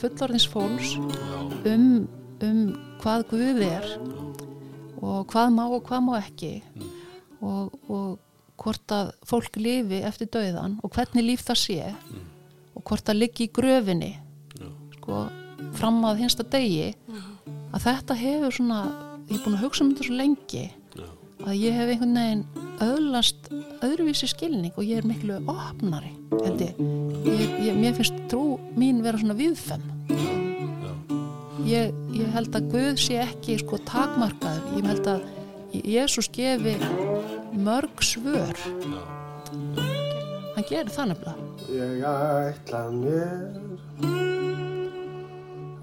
fullorðins fólks um, um hvað Guð er og hvað má og hvað má ekki og, og hvort að fólk lifi eftir dauðan og hvernig líf það sé og hvort það liggi í gröfinni sko, fram að hinsta degi að þetta hefur svona ég er búin að hugsa um þetta svo lengi að ég hef einhvern veginn öðlast öðruvísi skilning og ég er miklu opnari held ég, ég, ég mér finnst trú mín vera svona viðfem ég, ég held að Guð sé ekki sko takmarkaður. Ég held að Jésús gefi mörg svör. Hann gerir það nefnilega. Ég ætla mér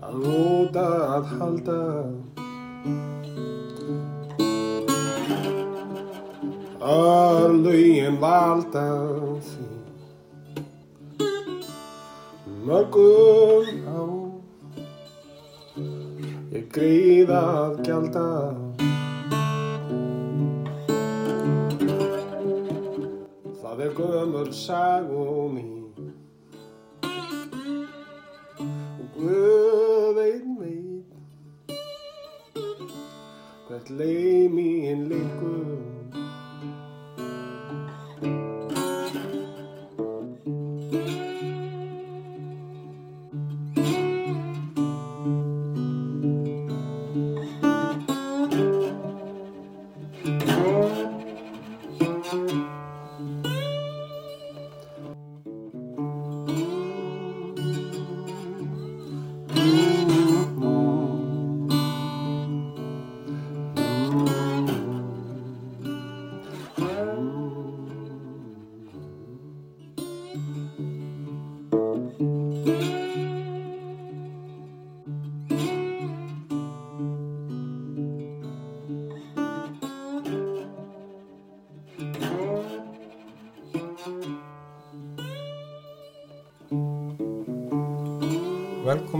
að lúta að halda að lögin valda því. Mörgum á. Ég gríða að gjalda. Það er gömur sagum mín og Guð einn veit hvert leið mín líkur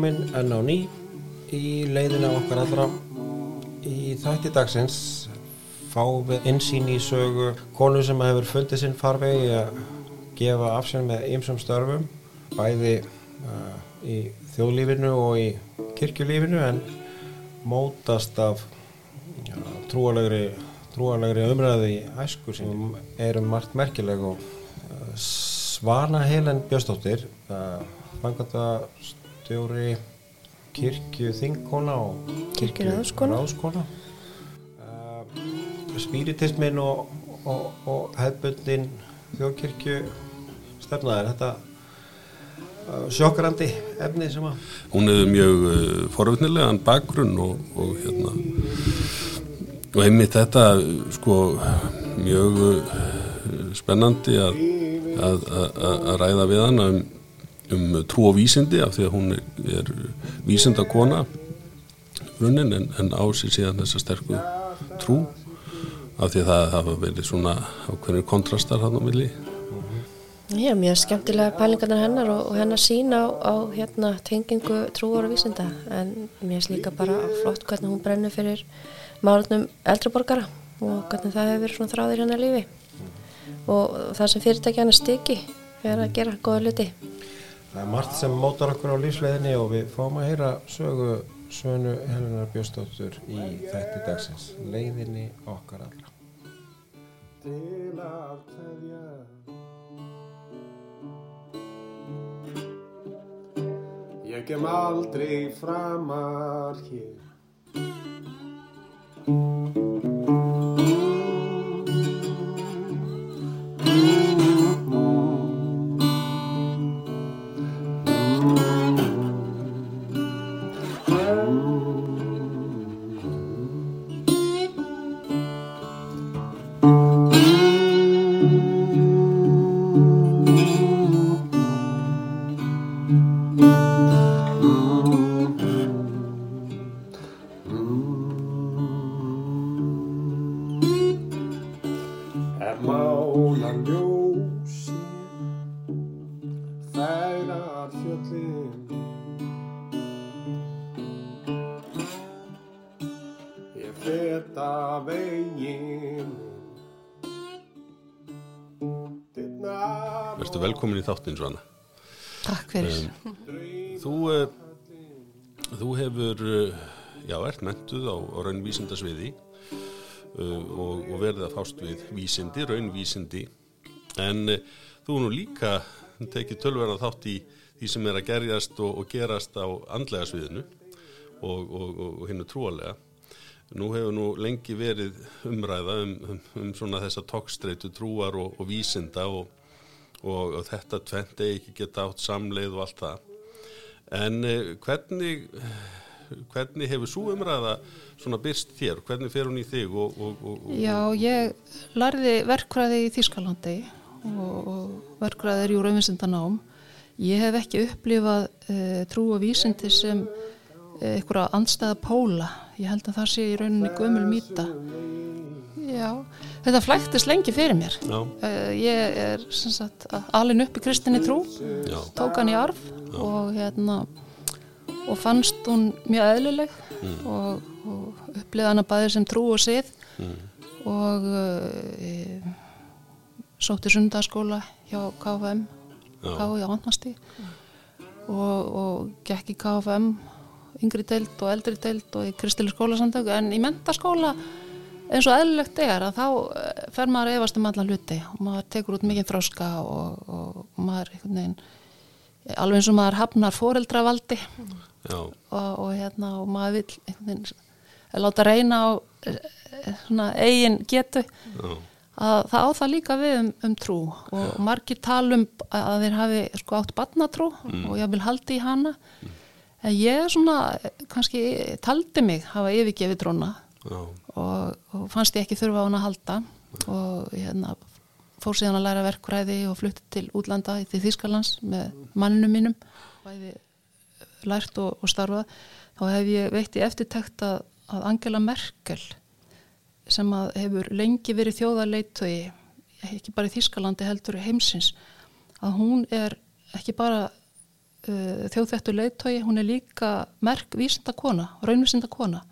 Velkomin enn á ný í leiðina okkar allra. Í þætti dagsins fáum við insýn í sögu konu sem hefur fundið sinn farvegi að gefa af sér með ymsum störfum, bæði uh, í þjóðlífinu og í kirkjulífinu en mótast af ja, trúalegri, trúalegri umræði í æsku sem er um margt merkileg og uh, Svana Helen Björnsdóttir uh, fangandastjóri kirkju þingkona og Kirkjuráðskona. ráðskona. Uh, spiritismin og, og, og hefbundin þjóðkirkju stefnaðir þetta uh, sjokkrandi efni sem að hún hefur mjög uh, forvitnilegan bakgrunn og, og hérna og einmitt þetta sko mjög uh, spennandi að, að, að, að ræða við hana um, um trú og vísindi af því að hún er, er vísindakona runnin en, en á sér síðan þessa sterku trú af því að það hafa verið svona ákveðnir kontrastar hann á milli. Já, mjög skemmtilega pælingarnar hennar og, og hennar sín á, á hérna, tengingu trúar og vísinda en mér finnst líka bara flott hvernig hún brennur fyrir málunum eldriborgara og hvernig það hefur verið svona þráðir hennar lífi. Og það sem fyrirtæki hennar stiki er að gera góða hluti Það er margt sem mótar okkur á lífsleginni og við fáum að heyra sögu sönu Helena Björnsdóttur í þætti dagsins, leiðinni okkar allra. Til aftegja Ég kem aldrei framar hér. Música Þáttinn Svana Takk fyrir. Þú, uh, þú hefur, uh, já, ert mentuð á, á raunvísindasviði uh, og, og verið að fást við vísindi, raunvísindi, en uh, þú nú líka tekið tölverða þátt í því sem er að gerjast og, og gerast á andlega sviðinu og, og, hinnu trúalega. Nú hefur nú lengi verið umræða um, um, um svona þessa tokkstreitu trúar og, og vísinda og, og, og þetta tvent eigi ekki geta átt samleið og allt það. En eh, hvernig, hvernig hefur svo umræða svona byrst þér? Hvernig fer hún í þig? Og, og, Já, ég lærði verkfræði í Þýskalandi og, verkfræði er jú raunvísindanám. Ég hef ekki upplifað uh, trú og vísindi sem uh, einhverja andstæða póla. Ég held að það sé í rauninni gömul mýta. Já, þetta flæktist lengi fyrir mér. Uh, ég er sagt alin upp í kristinni trú, já, tók hann í arf og hérna og fannst hún mjög eðlileg og, og upplifði hana bæði sem trú og sið. Og uh, sótti sundarskóla hjá KFM Já. KFM á Antnasti og, og gekk í KFM yngri deild og eldri deild og í kristileg skólasamtöku en í mentaskóla eins og eðlilegt er að þá eh, fer maður að efast um alla hluti og maður tekur út mikið þráska og, og, og maður veginn alveg eins og maður hafnar fóreldravaldi já, og, og hérna og maður vil að láta reyna á eh, eh, svona eigin getu. Já, að það á það líka við um, um trú og margir talum að þeir hafi sko átt barnatrú og ég vil haldi í hana en ég svona kannski taldi mig hafa yfirgefið já, og, og fannst ég ekki þurfa á hana að halda. Og hérna fór síðan að læra verkræði og flutti til útlanda til Þýskalands með manninu mínum. Bæði lært og, og starfað. Þá hef ég veitt í eftirtekt að, að Angela Merkel sem að hefur lengi verið þjóðarleitögi ekki bara í Þýskalandi heldur heimsins að hún er ekki bara uh, þjóðþettur leitögi, hún er líka merk vísinda kona, raunvísinda kona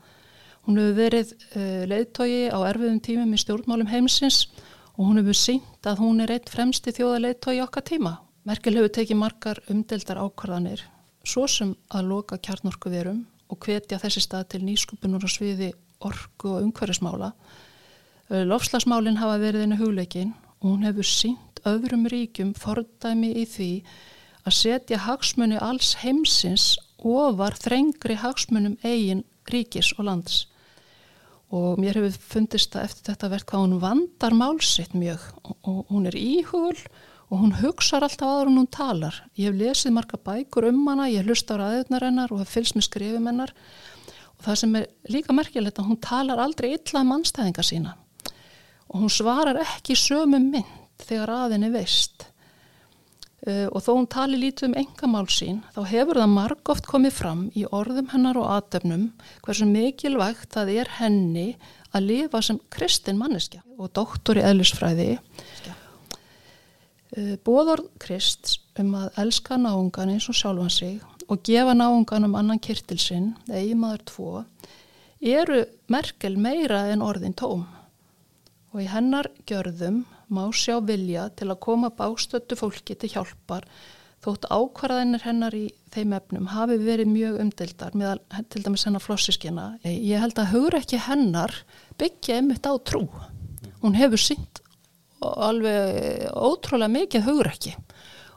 Hún hefur verið uh, leiðtogi á erfiðum tímum í stjórnmálum heimsins og hún hefur sínt að hún er eitt fremsti þjóðarleiðtogi í okkar tíma. Merkel hefur tekið margar umdeldar ákvarðanir, svo sem að loka kjarnorkuverum og hvetja þessi stað til nýskupunur á sviði orku og umhverfismála. Uh, Lofslagsmálin hafa verið einu hugleikin og hún hefur sínt öðrum ríkjum fordæmi í því að setja hagsmunni alls heimsins ofar þrengri hagsmunum eigin ríkis og lands og mér hefur fundist að eftir þetta verð hvað hún vandar málsitt mjög og, hún er íhugul og hún hugsar alltaf áður en hún talar. Ég hef lesið marga bækur um hana, ég hef hlust á ræðunar hennar og hef fylgst með skrifum hennar og það sem er líka merkilegt að hún talar aldrei illa mannstæðinga sína og hún svarar ekki sömu mynd þegar aðinni veist. Uh, og þó hún tali lítið um engamál sín þá hefur það margóft komið fram í orðum hennar og aðdöfnum hversu mikilvægt það er henni að lifa sem kristin manneskja og doktor í eðlisfræði. Uh, bóðorð krist um að elska náungan eins og sjálfan sig og gefa náungan um annan kirtilsinn eigi maður tvo eru merkel meira en orðin tóm. Og í hennar gjörðum má sjá vilja til að koma bástöttu fólki til hjálpar þótt ákvarðanir hennar í þeim efnum hafi verið mjög umdildar með til dæmis hennar flossiskina. Ég held að hugur ekki hennar byggja einmitt á trú. Hún hefur sínt alveg ótrúlega mikið hugur ekki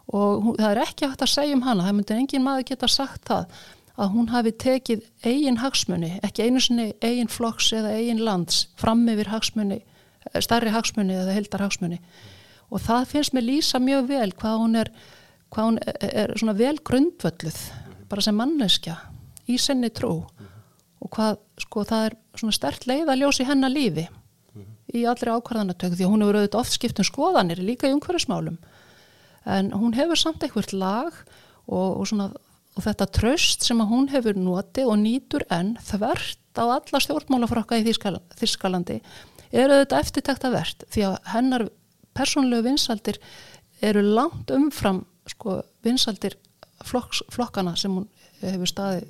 og það er ekki hægt að segja um hana, það myndi engin maður geta sagt það að hún hafi tekið eigin hagsmunni, ekki einu sinni eigin flokks eða eigin lands fram yfir hagsmunni starri hagsmunni eða heldar hagsmunni og það finnst mér lýsa mjög vel hvað hún er, hvað hún er, er svona vel grundvölluð bara sem manneskja í senni trú. Og hvað sko það er svona stert leið að ljósi hennar lífi í allri ákvarðanatöku því hún hefur auðvitað oft skipt um skoðanir líka í umhverfismálum. En hún hefur samt eitthvað lag og, og, svona, og þetta tröst sem hún hefur notið og nýtur enn þvert á alla stjórnmálafrokka í Þískalandi eru þetta eftirtæktavert því að hennar persónlegu vinsaldir eru langt umfram sko, vinsaldir flokks, flokkana sem hún hefur staði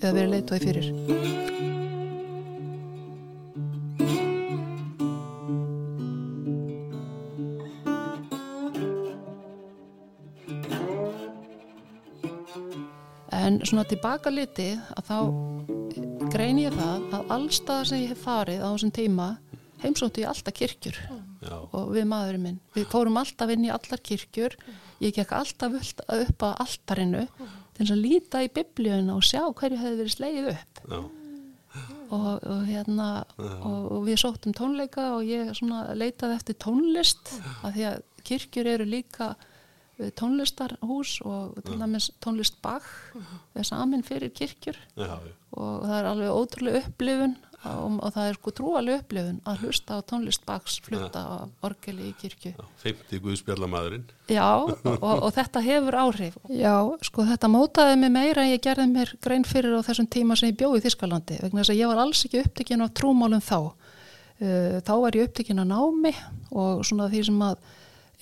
eða verið leituði fyrir. En svona tilbaka litið að þá grein ég það að allstað sem ég hef farið á þessum tíma heimsóttu ég alltaf kirkjur. Já, og við maðurinn minn. Við fórum alltaf inn í allar kirkjur, ég gekk alltaf upp að altarinu til að líta í biblíuna og sjá hverju hefði verið slegið upp. Já, og, og hérna og, og við sóttum tónleika og ég leitaði eftir tónlist af því að kirkjur eru líka eh, tónlistarhús og til dæmis tónlist Bach er samin fyrir kirkjur. Já. og það er alveg ótrúlega upplifun og, og það er sko trúalega upplifun að hlusta á tónlist Bachs flutta á orgeli í kirkju já. 50 guðspjallamadurinn. Já, og, og þetta hefur áhrif. Já, sko þetta mótaði mig meira en ég gerði mér grein fyrir á þessum tíma sem ég bjóði í Þískalandi vegna þess að ég var alls ekki upptekinn af trúmálum þá. Uh, Þá var ég upptekinn af námi og svona því sem að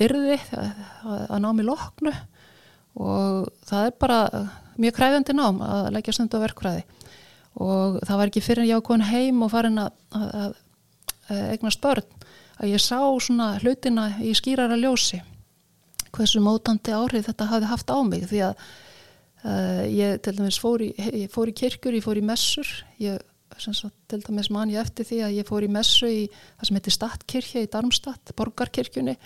yrði að, að námi loknu og það er bara mjög kræfandi nám að leggja stundu á verkfræði og það var ekki fyrir en ég á komin heim og farin að, að, að, eignast börn að ég sá svona hlutina í skýrara ljósi hversu mótandi áhrif þetta hafði haft á mig. Því að uh, ég til dæmis fór í, ég fór í kirkjur, ég fór í messur. Ég sagt, til dæmis man ég eftir því að ég fór í messu í það sem heitir Stadtkirkja í Darmstadt, borgarkirkjunni.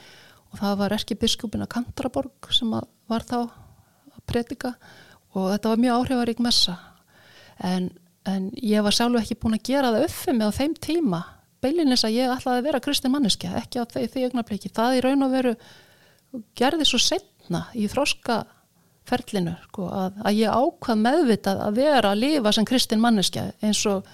Og það var erkibiskupin að Kantraborg sem að var þá að predika. Og þetta var mjög áhrifarík messa. En, en ég var sjálf ekki búin að gera það uppi með á þeim tíma. Beilinins að ég ætlaði að vera kristin manneskja ekki á því, því augnabliki, það í raun og veru gerði svo setna í þróska ferlinu sko, að, að ég ákvað meðvitað að vera að lifa sem kristin manneskja eins og,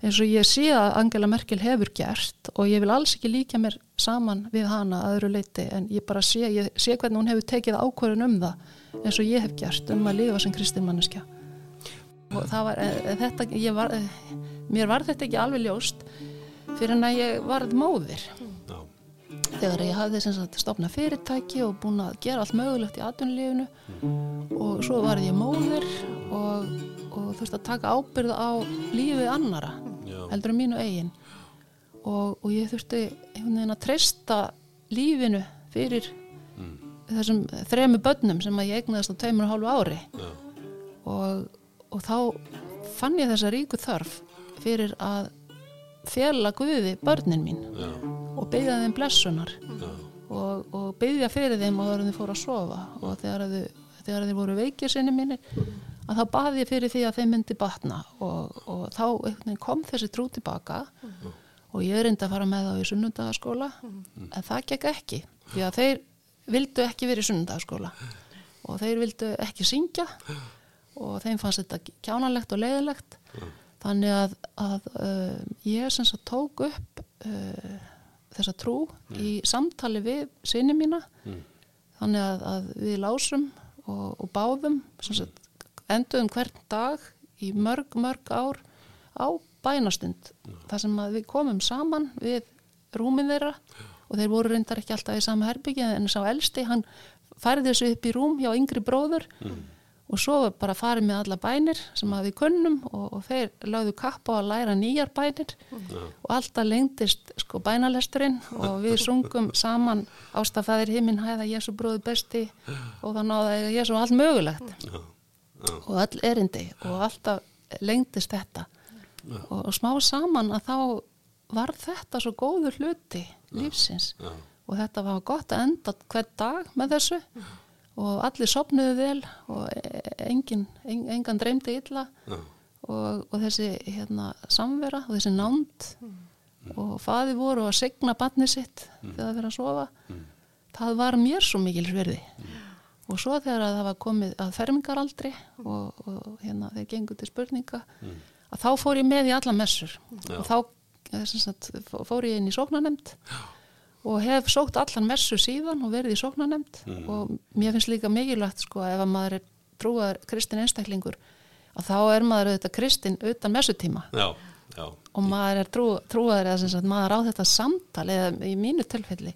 eins og ég sé að Angela Merkel hefur gert og ég vil alls ekki líka mér saman við hana að öðru leiti en ég bara sé, ég sé hvernig hún hefur tekið ákvörðun um það eins og ég hef gert um að lifa sem kristin það var e, þetta, ég var, e, mér var þetta ekki alveg ljóst fyrir en að ég varð móðir. Já, þegar ég hafði stopnað fyrirtæki og búin að gera allt mögulegt í atvinnulífinu og svo var ég móðir og, og þurfti að taka ábyrð á lífið annara já, heldur en mínu eigin. Og, og ég þurfti að treysta lífinu fyrir þessum þremu börnum sem að ég egnaðist á tveimur og hálfu ári. Já, og, og þá fann ég þessa ríku þörf fyrir að fjela Guði börnin mín já, og byggja þeim blessunar. Já, og, og byggja fyrir þeim og þegar þau fóru að sofa. Og þegar þau, þegar þau voru veikir sinni mínir að þá baði ég fyrir því að þeim myndi batna. Og, og þá kom þessi trú tilbaka. Og ég reyndi að fara með þá í sunnundagaskóla en það gekk ekki. Því að þeir vildu ekki verið í sunnundagaskóla og þeir vildu ekki syngja. og þeim fannst þetta kjánalegt og leiðilegt þannig að, að uh, ég sem sagt tók upp uh, þessa trú í samtali við sinni mína. Þannig að, að við lásum og, og báðum sem sagt, enduðum hvern dag í mörg, mörg ár á bænastund. Þar sem við komum saman við rúmin þeirra og þeir voru reyndar ekki alltaf í sama herbyggi en sá elsti, hann færði þessu upp í rúm hjá yngri bróður. Og svo var bara farið með alla bænir sem að við kunnum og, og þeir lögðu kapp á að læra nýjar bænir. Og alltaf lengdist sko bænalesturinn og við sungum saman ástafæðir himinn hæða Jésu bróður besti og það náða Jésu allt mögulegt. Og all erindi og alltaf lengdist þetta. Og, og smá saman að þá var þetta svo góður hluti lífsins. og þetta var gott að enda hvern dag með þessu og allir sopnuðu vel og engin, en, engan dreymdi illa. Og, og þessi hérna, samvera og þessi nánd og faði voru að segna barni sitt þegar það fyrir að sofa. Það var mér svo mikil sverði og svo þegar að það var komið að fermingaraldri og, og hérna þeir gengur til spurninga að þá fór ég með í alla messur. Og þá eh, sagt, fó- fór ég inn í sóknanemnd og hef sókt allan messu síðan og verið í sóknanemnd og mér finnst líka mikilvægt sko ef að maður er trúaður kristin einstaklingur að þá er maður auðvitað kristin utan messutíma. Já, já, og maður er trú, trúaður eða sem sagt maður á þetta samtal eða í mínu tilfelli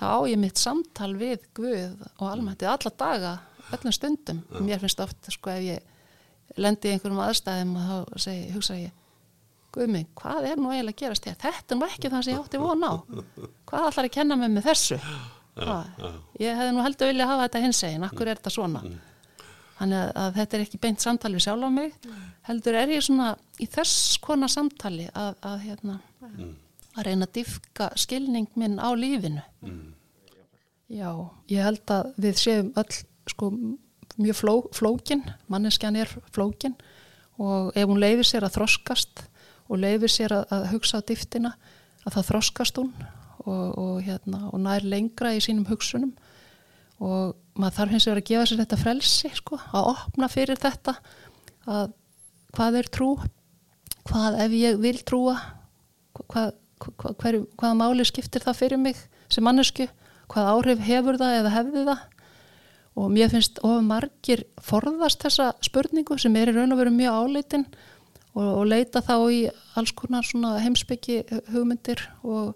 þá á ég mitt samtal við Guð og almættið alla daga öllum stundum, mér finnst oft sko ef ég lendi í einhverjum aðstæðum og þá segi, hugsa ég Guð mig, hvað er nú eiginlega að gerast hér? Þetta er nú ekki það sem ég átti von á. Hvað ætlar að kenna mig með þessu? Ha, ég hefði nú heldur vilja hafa þetta hins egin, akkur er þetta svona? þannig að, að þetta er ekki beint samtali við sjálf á mig. Heldur er ég svona í þess konar samtali að, að hérna að reyna að diffka skilning minn á lífinu. Já, ég held að við séum öll sko mjög fló, flókin, manneskjan er flókin. Og ef hún leifir sér að þroskast og leifir sér að, að hugsa á dýftina að það þroskast hún og, og, hérna, og nær lengra í sínum hugsunum. Og maður þarf hins vegar að gefa sér þetta frelsi sko, að opna fyrir þetta að hvað er trú hvað ef ég vil trúa hvað, hvað, hver, hvaða máli skiptir það fyrir mig sem mannesku hvað áhrif hefur það eða hefði það? Og mér finnst of margir forðast þessa spurningu sem er í raun og veru mjög áleitin og, og leita þá í alls konar heimsbyggi hugmyndir og,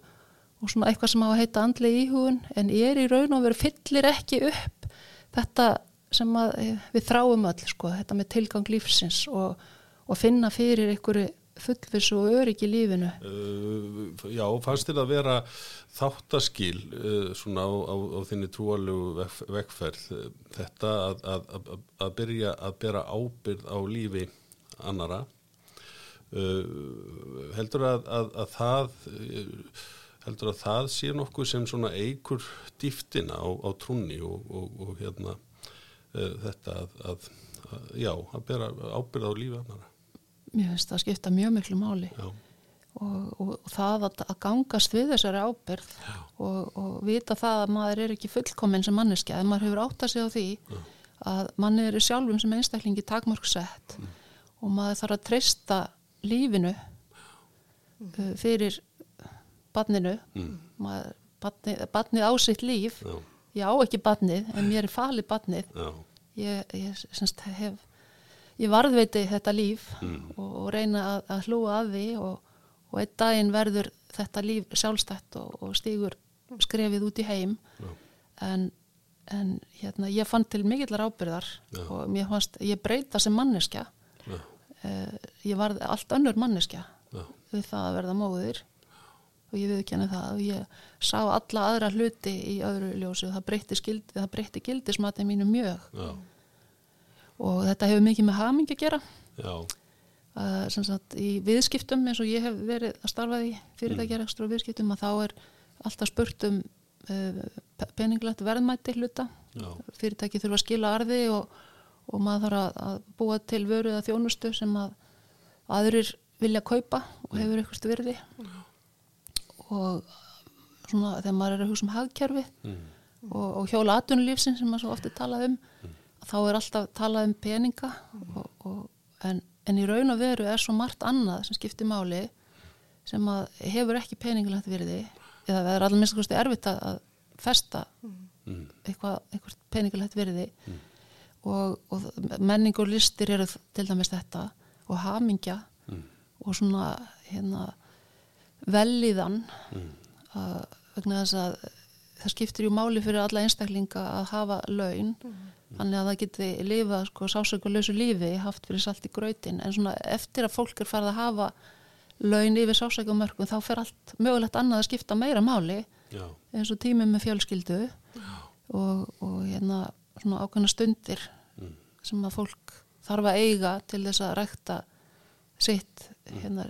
og svona eitthvað sem á að heita andli íhugun en ég er í raun og veru fyllir ekki upp þetta sem að við þráum öll sko, þetta með tilgang lífsins og, og finna fyrir einhverju fullvis og öryggi lífinu. Uh, já, fannst þér að vera þáttaskil uh, svona á, á, á þinni trúalegu veg, vegferð þetta að, að, að byrja að bera ábyrð á lífi annara uh, heldur að, að það uh, heldur að það sé nokkuð sem svona eigur dýftina á, á trúni og, og, og hérna uh, þetta að já, að bera ábyrð á lífi annara Mér finnst það skipta mjög miklu máli. Já, og, og, það að, að gangast við þessari ábyrð og, og vita það að maður er ekki fullkominn sem manneskja, að maður hefur átt að segja á því að manni eru sjálfum sem einstaklingi takmörgsett og maður þarf að treysta lífinu uh, fyrir badninu maður, badni, badnið á sitt líf. Já, ég á ekki badnið en mér er falið badnið já, ég, ég semst hef ég varðveiti þetta líf og, og reyna að, að hlúa að því og, og einn daginn verður þetta líf sjálfstætt og, og stígur skrefið út í heim. En, en hérna, ég fann til mikillar ábyrðar og mér fannst, ég breyta sem manneskja. já, ég varð allt önnur manneskja já. við það að verða móðir og ég viðkenni það og ég sá alla aðra hluti í öðru ljósi og það breytti, skildi, það breytti gildismatið mínu mjög. Já, og þetta hefur mikið með hamingi að gera. Uh, sem sagt í viðskiptum eins og ég hef verið að starfa í fyrirtækjarekstur og viðskiptum að þá er alltaf spurt um uh, peninglegt verðmæti hluta. Já, fyrirtæki þurfa að skila arði og, og maður þarf að, að búa til vöru eða þjónustu sem að aðrir vilja kaupa og hefur eitthvað virði. Og svona þegar maður er að hugsa um hagkerfi og, og hjóla atvinnulífsin sem maður svo ofta talað um þá er alltaf talað um peninga og, og, en, en í raun og veru er svo margt annað sem skiptir máli sem að hefur ekki peningilegt virði eða það er allir minnst erfitt að, að festa eitthvað, eitthvað peningilegt virði og, og menning og listir eru til dæmis þetta og hamingja og svona hérna velíðan að, vegna þess að það skiptir ju máli fyrir alla einstaklinga að hafa laun. Þannig að það geti lifað sko sásökulausu lífi haft fyrir salt í gröytin en svona eftir að fólk er farið að hafa laun yfir sásökumörkum þá fer allt mögulegt annað að skipta meira máli já, eins og tími með fjölskyldu og, og hérna svona ákveðna stundir sem að fólk þarf að eiga til þess að rækta sitt hérna,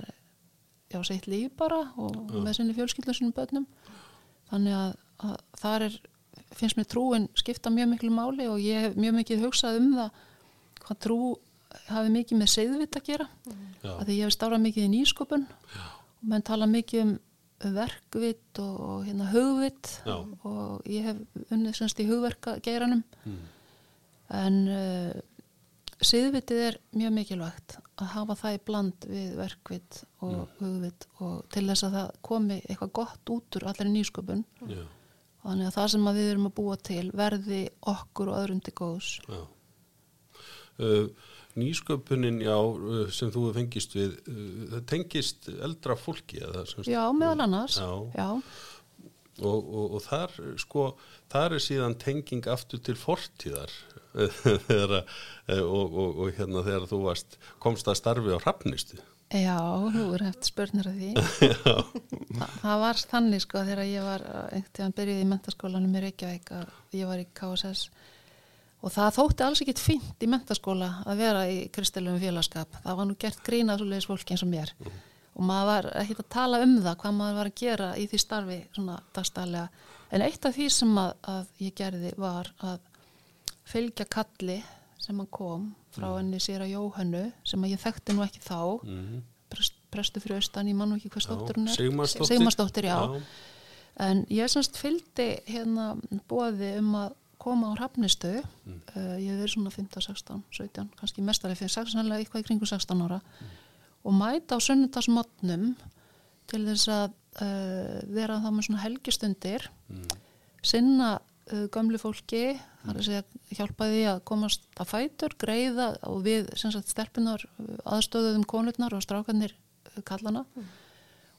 já, sitt líf bara og með sinni fjölskyldu og sinni börnum. Þannig að, að þar er finnst mér trúin skipta mjög miklu máli og ég hef mjög mikið hugsað um það hvað trú hafi mikið með seiðvitt að gera. Já. að því ég hef stárað mikið í nýsköpun. Já. og menn tala mikið um verkvitt og, og hérna hugvitt Já. og ég hef unnið semst í hugverka geiranum en uh, siðvitið er mjög mikilvægt að hafa það í bland við verkvitt og hugvitt og til þess að það komi eitthvað gott út úr allir nýsköpun. Já, þannig að það sem að við erum að búa til verði okkur og öðrum til góðs. Já. Uh, nýsköpunin, já, uh, sem þú fengist við, uh, það tengist eldra fólki eða Já, meðal annars Já. Já, og, og, og þar sko, þar er síðan tenging aftur til fortíðar þegar, eh, og, og, og hérna þegar þú varst, komst að starfi á hrafnistu. Já, þú er eftir spurnir af því. Þa, Það var þannig sko þegar ég var einhvern tíðan byrjuð í mentaskólanum í Reykjavík að ég var í KSS og það þótti alls ekkit fínt í mentaskóla að vera í kristilum félagskap. Það var nú gert grínað svo leiðis fólki eins og mér. Og maður var ekkit að tala um það hvað maður var að gera í því starfi svona dagstælega. En eitt af því sem að, að ég gerði var að fylgja kalli sem hann kom frá henni sér að Jóhannu sem að ég þekkti nú ekki þá. Prest, prestu fyrir austan, ég man nú ekki hvað stóttur hún er. Sigmarsdóttir. Sigmarsdóttir, já. en ég semst fylgdi hérna bóði um að koma á hrafnistu uh, ég hef verið svona 15, 16, 17 kannski mestarið fyrir 16, sannlega eitthvað í kringu 16 ára og mæta á sunnudagsmotnum til þess að uh, vera það með svona helgistundir sinna uh, gömlu fólki þar að segja hjálpaði að komast að fætur, greiða og við stelpunar aðstöðuðum konurnar og strákarnir kallana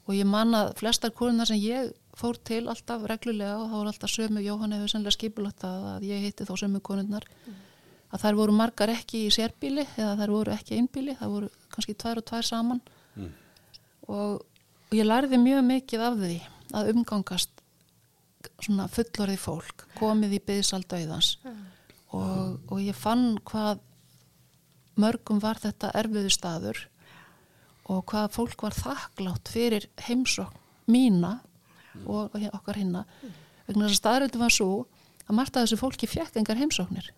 og ég man að flestar konurnar sem ég fór til alltaf reglulega og þá var alltaf sömu, Jóhann hefur sannlega skipulagt að, að ég hitti þá sömu konurnar. Að þær voru margar ekki í sérbíli eða þær voru ekki einbíli, það voru kannski tvær og tvær saman. Og, og ég lærði mjög mikið af því að umgangast svona fullorði fólk komið í byðsaldauðans og, og ég fann hvað mörgum var þetta erfiðu staður og hvað fólk var þakklátt fyrir heimsókn mína og okkar hinna. Vegna þess að staðröldu var svo að margt að þessu fólki fekk engar heimsóknir.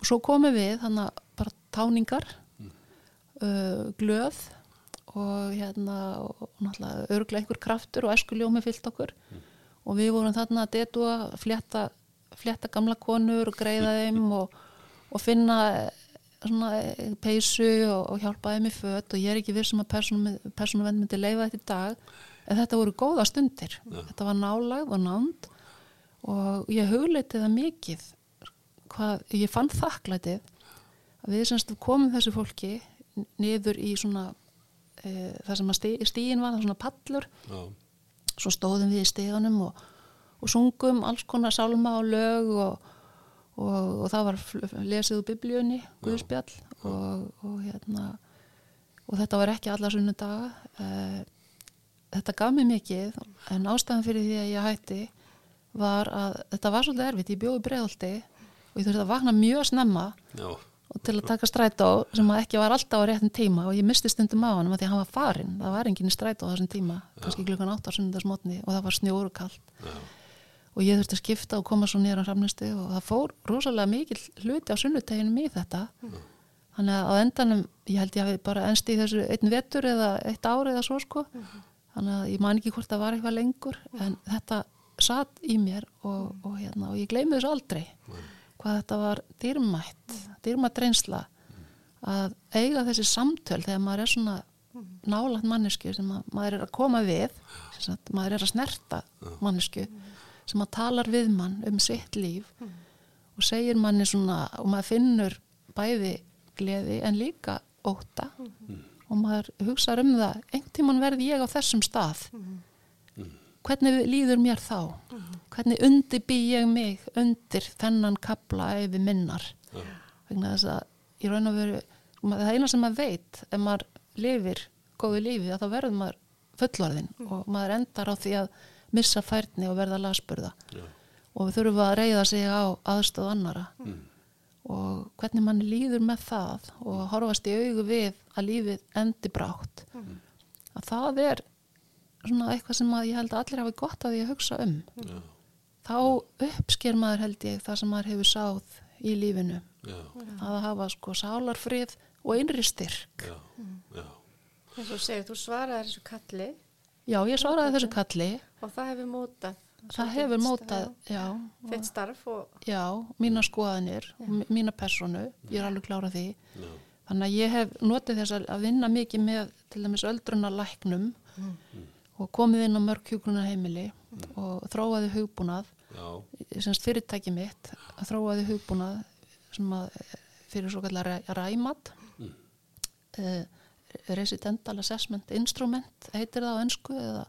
Og svo komum við þannig að bara táningar uh, glöð og hérna og náttúrulega örglega einhver kraftur og eskuljómi fyllt okkur. Og við vorum þarna að detua flétta, flétta gamla konur og greiða þeim og, og finna eh, svona eh, peysu og, og hjálpa þeim í fött og ég er ekki viss um að persónuvenn myndi leifa þetta í dag en þetta voru góða stundir. Þetta var nálag og nánd og ég hugleiti það mikið hvað, ég fann þakklætið að við semst komum þessu fólki niður í svona e, það sem að stí, stíin var, það svona pallur. Já, svo stóðum við í stegunum og, og sungum alls konar sálma og lög og, og, og það var lesið úr biblíunni, Guðspjall og, og hérna og þetta var ekki alla sunnudaga eh, þetta gaf mér mikið en ástæðan fyrir því að ég hætti var að þetta var svolítið erfitt. Ég bjóði breiðaldi og ég þurfti að vakna mjög snemma já, og til að taka strætó sem ekki var alltaf á réttum tíma og ég misti stundum á hann því að hann var farinn, það var enginn strætó á þessum tíma, kannski klukkan 8 á sunnudagsmotni og það var snjór og kallt já, og ég þurfti að skipta og koma svo nýra á hrafnistu og það fór rosalega mikil hluti á sunnuteginum í þetta. Þannig að á endanum, ég held ég hafi bara ennst í þessu einn vetur eða eitt ár eða svo sko þannig að ég man ekki hvort það var eitthvað lengur en þetta satt í mér og, og, hérna, og ég gleymi þessu aldrei hvað þetta var dýrmætt dýrmætt reynsla að eiga þessi samtöl þegar maður er svona nálægt mannesku sem að, maður er að koma við maður er að snerta mannesku sem að talar við mann um sitt líf og segir manni svona og maður finnur bæði gleði en líka óta og maður hugsa um það einhvern tímann verði ég á þessum stað. Hvernig líður mér þá? Hvernig undirbý ég mig undir þennan kapla eða minnar? Vegna þess að í raun og veru það eina sem maður veit ef maður lifir góðu lífi að þá verður maður fullorðin og maður endar á því að missa færni og verða lasburða. Já, og við þurfum að reyða sig á aðstöð annara og hvernig mann líður með það og horfast í augu við að lífið endi brátt. Að það er svona eitthvað sem að ég held að allir hafi gott að því að hugsa um. Já, þá uppsker maður held ég það sem maður hefur sáð í lífinu. Já, að hafa sko sálarfrið og innri styrk. Já, já, eins og þú segir, þú svaraði þessu kalli. Já ég svaraði þessu kalli. Og það hefur mótað það hefur mótað já, þitt starf og já, mína skoðanir og mi- mína personu, ég er alveg klára því. Já, þannig að ég hef notið þess að vinna mikið með til dæmis öldruna læknum og komið inn á mörg hjúgrunarheimili og þróaði hugbúnað. Já, semst fyrirtæki mitt að þróaði hugbúnað sem að fyrir svo kallar ræmat. Mm. Residential Assessment Instrument heitir það á ennsku eða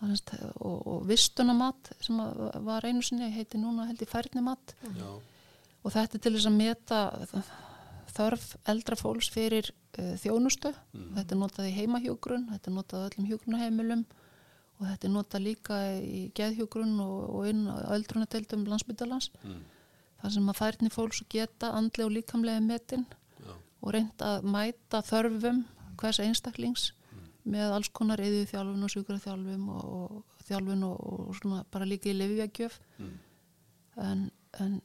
og, og vistunamat sem var einu sinni heitir núna held í færnimat. Já, og þetta er til þess að meta þörf eldra fólks fyrir uh, þjónustu. Þetta er notað í heimahjógrun þetta er notað á öllum hjógrunarheimilum og þetta er notað líka í geðhjógrun og, og inn á öldrunadeildum landsbytalans þar sem að færni fólks geta andlega og líkamlega metin Já. og reynd að mæta þörfum hvers einstaklings með alls konar eðið þjálfun og sjúkra þjálfum og, og þjálfun og, og svona bara líka í lifjagjöf en, en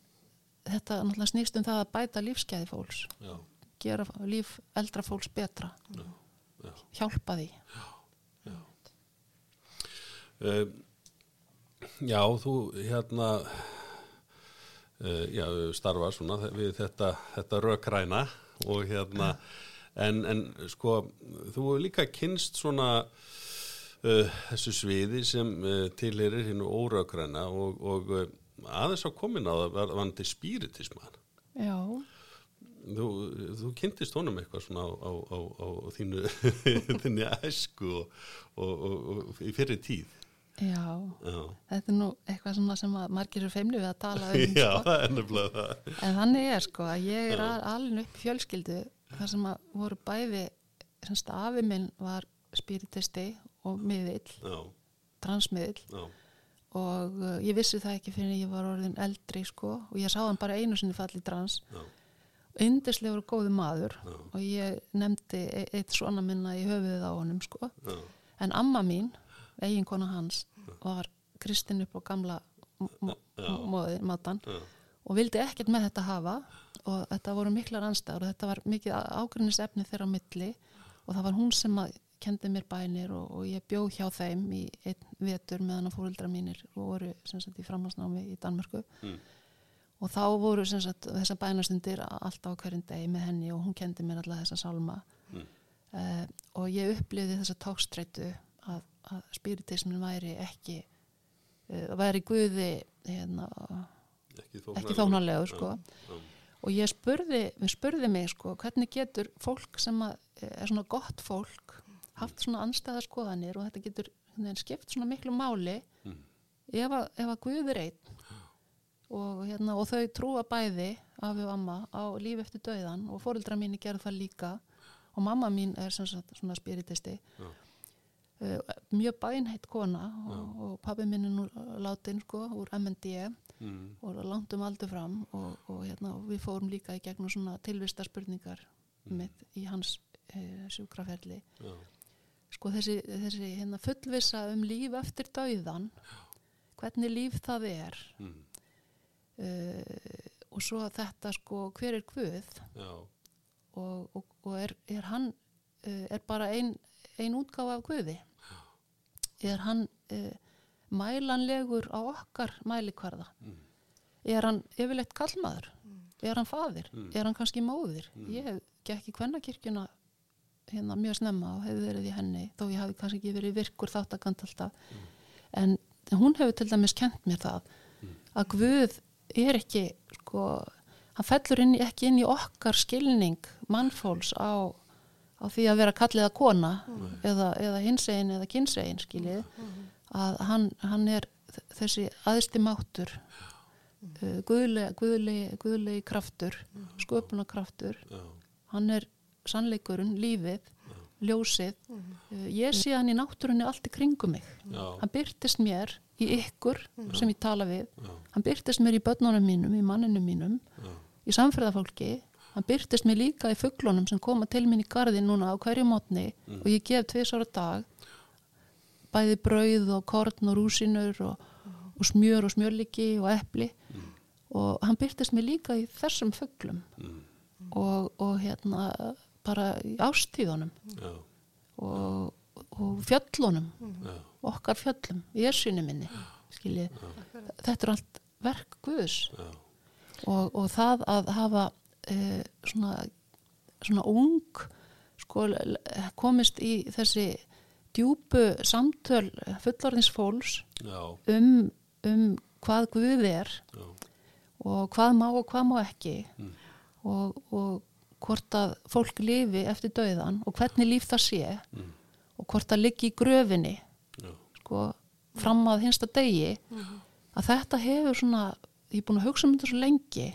þetta náttúrulega snýst um það að bæta lífskeiði fólks Já, gera líf eldra fólks betra já. hjálpa því. Uh, já, þú hérna uh, já, starfa svona við þetta, þetta rökræna og hérna en, en sko, þú hefur líka kynst svona uh, þessu sviði sem uh, tilherir hinnu órökræna og, og uh, aðeins á komin á það var vandi spiritisman já, Þú, þú kynntist honum eitthvað svona á, á, á, á þínu, þinni æsku og, og, og, og í fyrir tíð. já Já, þetta er nú eitthvað svona sem að margir eru feimlu við að tala um Já sko. það er nefnilega það. en þannig er sko að ég er Já. al- alin upp fjölskyldu þar sem að voru bæði semst afi minn var spiritisti og miðill, transmiðill. Og uh, ég vissi það ekki fyrir ég var orðin eldri sko og ég sá hann bara einu sinni falli trans. Já, yndislegur og góðu maður Já. og ég nefndi e- eitt svona minna í höfuðið á honum sko. Já, en amma mín, eiginkona hans var kristin upp á gamla móði, mátan já, og vildi ekkert með þetta hafa og þetta voru miklar anstæður og þetta var mikið ágrinnisefni þeirra á milli og það var hún sem að kendi mér bænir og, og ég bjó hjá þeim í einn vetur meðan að fóruldra mínir voru sem sagt í framhansnámi í Danmörku. Mm. og þá voru sem sagt þessar bænastundir alltaf á hverjum degi með henni og hún kendi mér alla þessa sálma. Mm. uh, og ég upplifði þessa tókstreitu að, að spiritismin væri ekki uh, væri guði hérna, ekki ekki þóknarlegu sko. Já, og ég spurði, við spurði mig sko hvernig getur fólk sem að er svona gott fólk haft svona anstæða skoðanir og þetta getur skipt svona miklu máli Mm. ef, að, ef að Guð er einn og, hérna, og þau trúa bæði afi og amma á líf eftir dauðan og fóreldra mín gerðu það líka og mamma mín er sem sagt svona spiritisti Já. Uh, mjög bænheitt kona og, og pabbi minn er nú látin sko úr MND Mm. og langt um aldur fram og, og, hérna, og við fórum líka í gegnum svona tilvista spurningar mitt í hans uh, sjúkraferli. Já, sko þessi, þessi hérna, fullvisa um líf eftir dauðan hvernig líf það er. Mm. uh, og svo þetta sko hver er já, og, og, og er, er hann er bara ein, ein útgáfa af Guði er hann uh, mælanlegur á okkar mælikvarða? Er hann yfirleitt kallmaður er hann faðir, er hann kannski móðir? Ég hef gekk í kvennakirkjuna hérna mjög snemma og hefði verið í henni þó ég hafi kannski ekki verið virkur þáttakant alltaf. En hún hefur til dæmis kent mér það að Guð er ekki sko, hann fellur inn, ekki inn í okkar skilning mannfólks á, á því að vera kallið að kona eða, eða hinsegin eða kynsegin skiljið að hann, hann er þessi aðsti máttur uh, guðlegi, guðlegi, guðlegi kraftur sköpunarkraftur. Já, hann er sannleikurinn, lífið ljósið. Uh, ég sé hann í náttúrunni allt í kringum mig. Hann byrtist mér í ykkur sem ég tala við. Hann byrtist mér í börnunum mínum, í manninu mínum í samferðafólki hann byrtist mér líka í fugglunum sem koma til mín í garðin núna á hverju mótni og ég gef tvisar á dag bæði brauð og korn og rúsinur og, og smjör og smjörliki og epli. Og hann byrtist mér líka í þessum fugglum og, og hérna bara í ástíðunum og, og fjöllunum já, okkar fjöllum, jessunni minni skiljið, þetta er allt verk Guðs. Og það að hafa e, svona, svona ung sko, komist í þessi djúpu samtöl fullorðins fólks um, um hvað Guð er já, og hvað má og hvað má ekki og, og hvort að fólk lifi eftir dauðan og hvernig líf það sé og hvort það liggi í gröfinni já, sko, fram að hinsta degi. Að þetta hefur svona ég er búin að hugsa um þetta svo lengi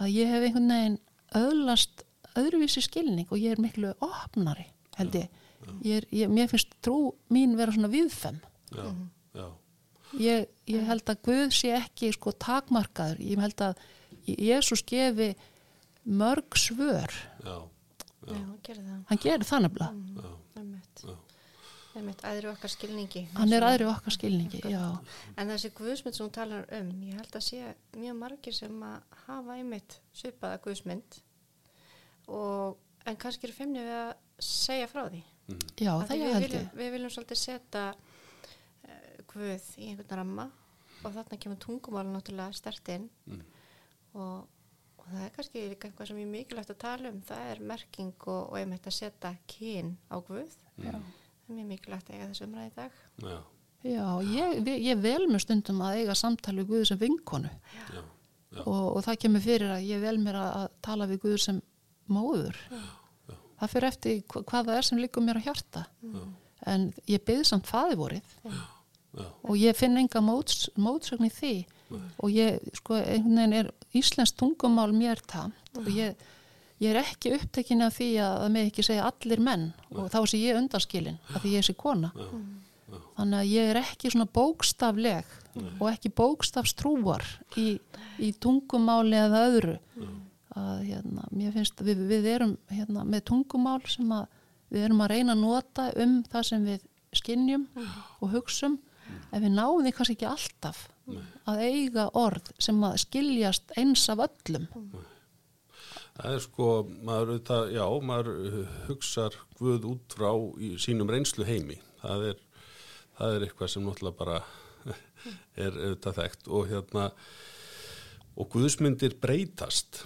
að ég hef einhvern veginn öðlast öðruvísi skilning og ég er miklu opnari held ég, ég, er, ég mér finnst trú mín vera svona viðfem já, já. ég, ég held að Guð sé ekki sko takmarkaður, ég held að Jésús gefi mörg svör, já, Já, hann gerir það. hann gerir það nefnilega já, já. Einmitt, æðri okkar skilningi. hann er aðri okkar skilningi, já. En þessi guðsmynd sem hún talar um, ég held að sé mjög margir sem að hafa einmitt svipaða guðsmynd. Og, en kannski eru feimni við að segja frá því. já, Af það því ég við held viljum, ég. við viljum svolítið setja uh, guð í einhvern ramma. Og þarna kemur tungumál náttúrulega stert inn. Og, og það er kannski líka eitthvað sem er mikilvægt að tala um. Það er merking og, og einmitt að setja kyn á guð það er mjög mikilvægt að eiga þessu umræði í dag. Já, já, ég, ég vel mér stundum að eiga samtal við Guð sem vinkonu. Já, já, og, og það kemur fyrir að ég vel mér að, tala við Guð sem móður. Það fyrir eftir hva- hvað það er sem liggur mér á hjarta. En ég byggði samt faðivorið já, og ég finn enga móts, mótsögn í því. Og ég, sko, einhvern veginn er íslensk tungumál mér tamt. Og ég, ég er ekki upptekin af því að það með ekki segja allir menn og þá sé ég undanskilin af því ég sé kona. Þannig að ég er ekki svona bókstafleg og ekki bókstafstrúar í, í tungumáli eða öðru. Að hérna, mér finnst að við, við erum hérna, með tungumál sem að við erum að reyna að nota um það sem við skinnjum og hugsum. En við náum því kannski ekki alltaf að eiga orð sem að skiljast eins af öllum Það er sko, maður, auðvitað, já, maður uh, hugsar Guð út frá í sínum reynslu heimi. Það er, það er eitthvað sem náttúrulega bara er auðvitað þekkt og hérna, og Guðsmyndir breytast,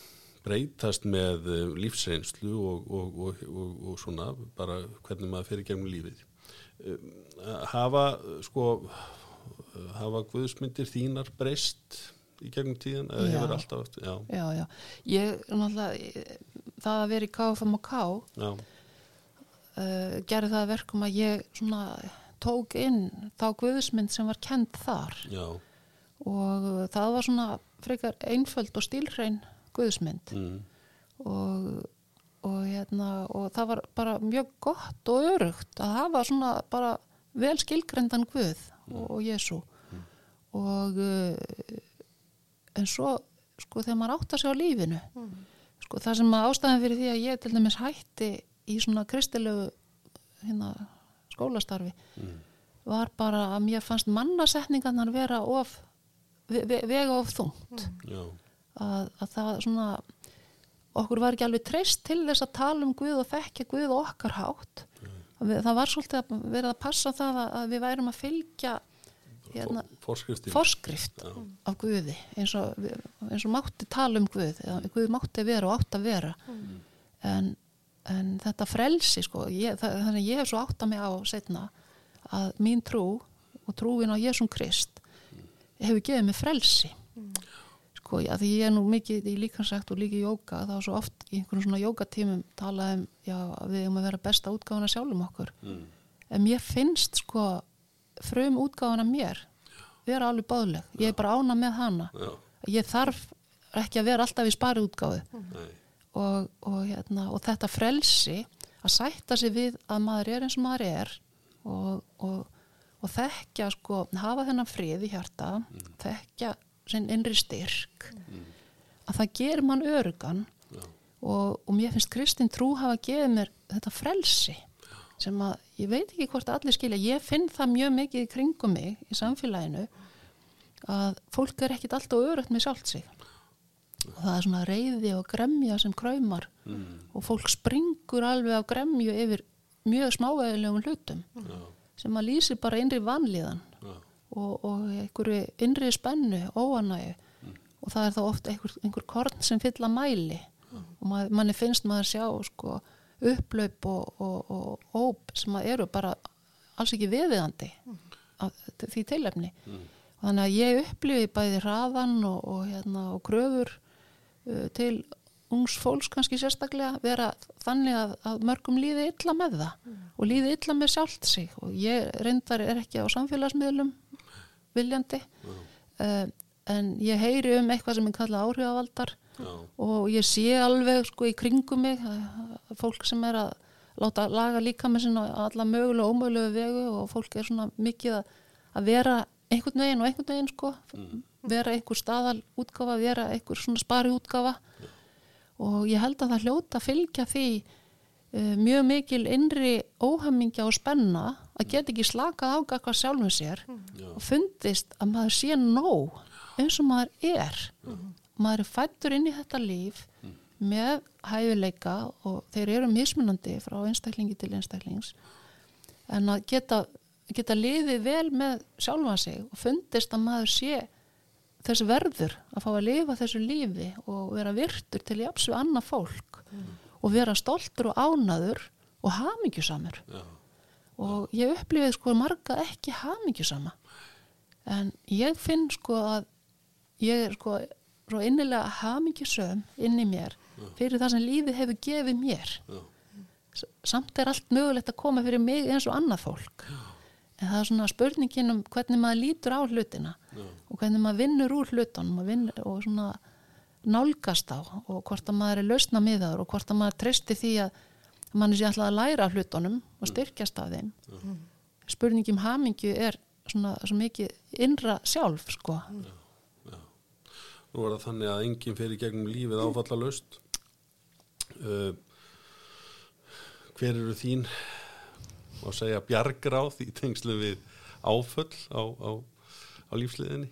breytast með uh, lífsreynslu og, og, og, og, svona bara hvernig maður fyrir gegnum lífið. Um, Hafa, sko, hafa Guðsmyndir þínar breyst í gegnum tíðan eða hefur alltaf eftir, já, já, já, ég náttúrulega það að vera í KFM og K uh, gerði það að verkum að ég svona tók inn þá guðismynd sem var kend þar. Já, og það var svona frekar einföld og stílhrein guðismynd mm, og, og hérna og það var bara mjög gott og örugt að hafa svona bara vel skilgrendan guð og, og Jésu og uh, en svo sko þegar maður áttar sig á lífinu sko það sem að ástæðan fyrir því að ég til dæmis hætti í svona kristilegu hérna skólastarfi var bara að mér fannst mannasetningarnar vera of ve ve vega of þungt. Já, að, að það svona okkur var ekki alveg treyst til þess að tala um Guð og þekkja Guð og okkar hátt. Að við, það var svolítið að verið að passa það að, að við værum að fylgja hérna, Forskriftin. forskrift af Guði eins og, eins og mátti tala um Guð eða Guð mátti vera og átt að vera. En, en þetta frelsi sko, ég, það, þannig að ég hef svo átt að mig á setna að mín trú og trúin á Jésum Krist hefur gefið mig frelsi. Sko, að því ég er nú mikið í líkansagt og líka í jóka, þá er svo oft í einhvern svona jókatímum talað um já, að við erum að vera besta útgáfuna sjálfum okkur. Mm. en mér finnst sko frum útgáfuna mér. Vera alveg báðleg, ég er bara ána með hana. Já, ég þarf ekki að vera alltaf í spari útgáfu nei, og, og, hérna, og þetta frelsi að sætta sig við að maður er eins og maður er og, og, og þekkja sko, hafa þennan frið í hjarta þekkja sinn innri styrk að það gerir mann örugan og, og mér finnst Kristín trú hafa gefið mér þetta frelsi sem að ég veit ekki hvort allir skilja ég finn það mjög mikið í kringum mig í samfélaginu að fólk er ekkit alltaf örugt með sjálft sig. Og það er svona reyði og gremja sem kræmar mm, og fólk springur alveg af gremju yfir mjög smávegilegum hlutum já, sem að lýsi bara innri vanlíðan já, og, og einhverju innri spennu, óanægu og það er þá oft einhver, einhver korn sem fylla mæli. Og manni finnst maður sjá sko, upplaup og, og, og óp sem að eru bara alls ekki viðiðandi af því tilefni. Og þannig að ég upplifi bæði hraðan og, og, hérna, og kröfur uh, til ungs fólks kannski sérstaklega vera þannig að, að mörgum líði illa með það og líði illa með sjálft sig. Og ég reyndar er ekki á samfélagsmiðlum viljandi. Uh, en ég heyri um eitthvað sem er kallað áhrifavaldar já, og ég sé alveg sko í kringum mig fólk sem er að láta laga líka með sinna alla mögulega og ómögulegu vegu og fólk er svona mikið að, að vera einhvern veginn og einhvern veginn sko. Vera einhver staðal útgáfa vera einhver svona spari útgáfa og ég held að það hljóta fylgja því uh, mjög mikil innri óhamingja og spenna að geta ekki slakað ágaka sjálfum sér og fundist að maður sé nóg eins og maður er maður er fættur inn í þetta líf með hæfileika og þeir eru mismunandi frá einstaklingi til einstaklings en að geta, geta liðið vel með sjálfa sig og fundist að maður sé þess verður að fá að lifa þessu lífi og vera virtur til jafs við annað fólk og vera stoltur og ánaður og hamingjusamur Já. og ég upplifið sko marga ekki hamingjusama en ég finn sko að ég er sko svo innilega hamingjusöm inn í mér fyrir það sem lífið hefur gefið mér. Já. Samt er allt mögulegt að koma fyrir mig eins og annað fólk. En það er svona spurningin um hvernig maður lítur á hlutina og hvernig maður vinnur úr hlutunum og, vinnur, og svona nálgast á og hvort að maður er lausna miðaður og hvort að maður treysti því að mann sé alltaf að læra hlutunum og styrkjast af þeim. Spurningin um hamingju er svona svo mikið innra sjálf sko Nú er það þannig að enginn fer í gegnum lífið áfallalaust. Uh, hver eru þín að segja bjargráð í tengslu við áföll á, á, á lífsliðinni?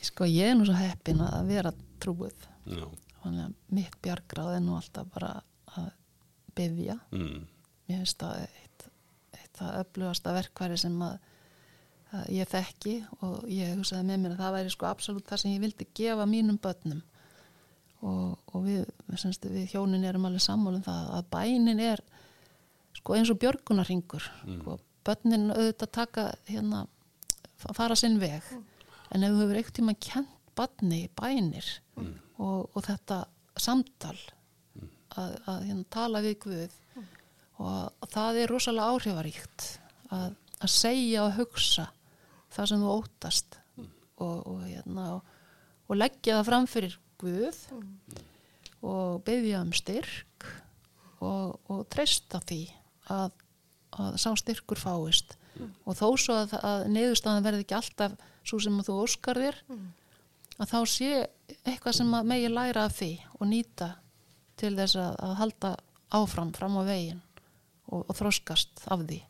sko ég er nú svo heppin að vera trúið Já. þannig að mitt bjargráð er nú alltaf bara að byggja Mm. mér finnst það eitt, eitt það öflugasta verkværi sem að, að ég þekki og ég hugsaði með mér að það væri sko absolutt það sem ég vildi gefa mínum börnum. Og, og við, semst, við hjónin erum alveg sammálum það að bænin er sko eins og björgunarringur sko, börnin auðvitað taka hérna, fa- fara sinn veg. En ef þú hefur eitthvað tíma kent barni bænir og, og þetta samtal að, að hérna, tala við Guð og það er rosalega áhrifaríkt að, að segja og hugsa það sem þú óttast og, og, hérna, og, og leggja það fram fyrir Guð og beðja um styrk og, treysta því að, að sá styrkur fáist. Og þó svo að, að neyðustafan verði ekki alltaf svo sem þú óskar þér að þá sé eitthvað sem megi læra af því og nýta til þess að, að halda áfram fram á veginn og, og þroskast af því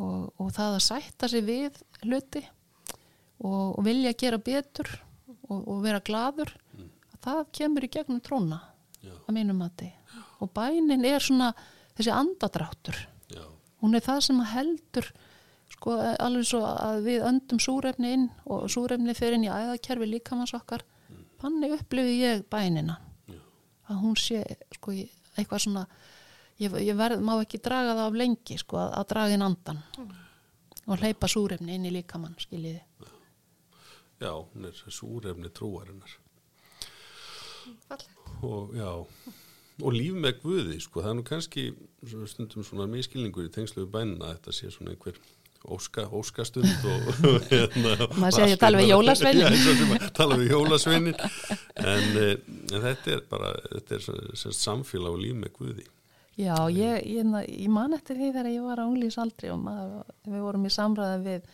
og, og það að sætta sig við hluti og, og vilja gera betur og, og vera gladur það kemur í gegnum tróna Já. að mínum mati. Og bænin er svona þessi andadráttur Já. hún er það sem að heldur sko alveg svo að við öndum súrefni inn og súrefni fyrir inn í æðakerfi líkamanns okkar þannig upplifi ég bænina. Að hún sé sko eitthvað svona ég, ég verð, má ekki draga það af lengi sko að, að draga inn andan og hleypa súrefni inn í líkamann skiljiði. Já, hún er súrefni trúarinnar. Og já. Og líf með Guði, sko, það er nú kannski stundum svona miskilningur í tengslu við bænina að þetta sé svona einhver óska, óskastund og hérna, Maður sé að tala við að tala við jólasveinin en, eh, en þetta er bara þetta er samfélag og líf með Guði Já, ég, ég, ég man eftir því þegar ég var á unglísaldri og maður, við vorum í samræði við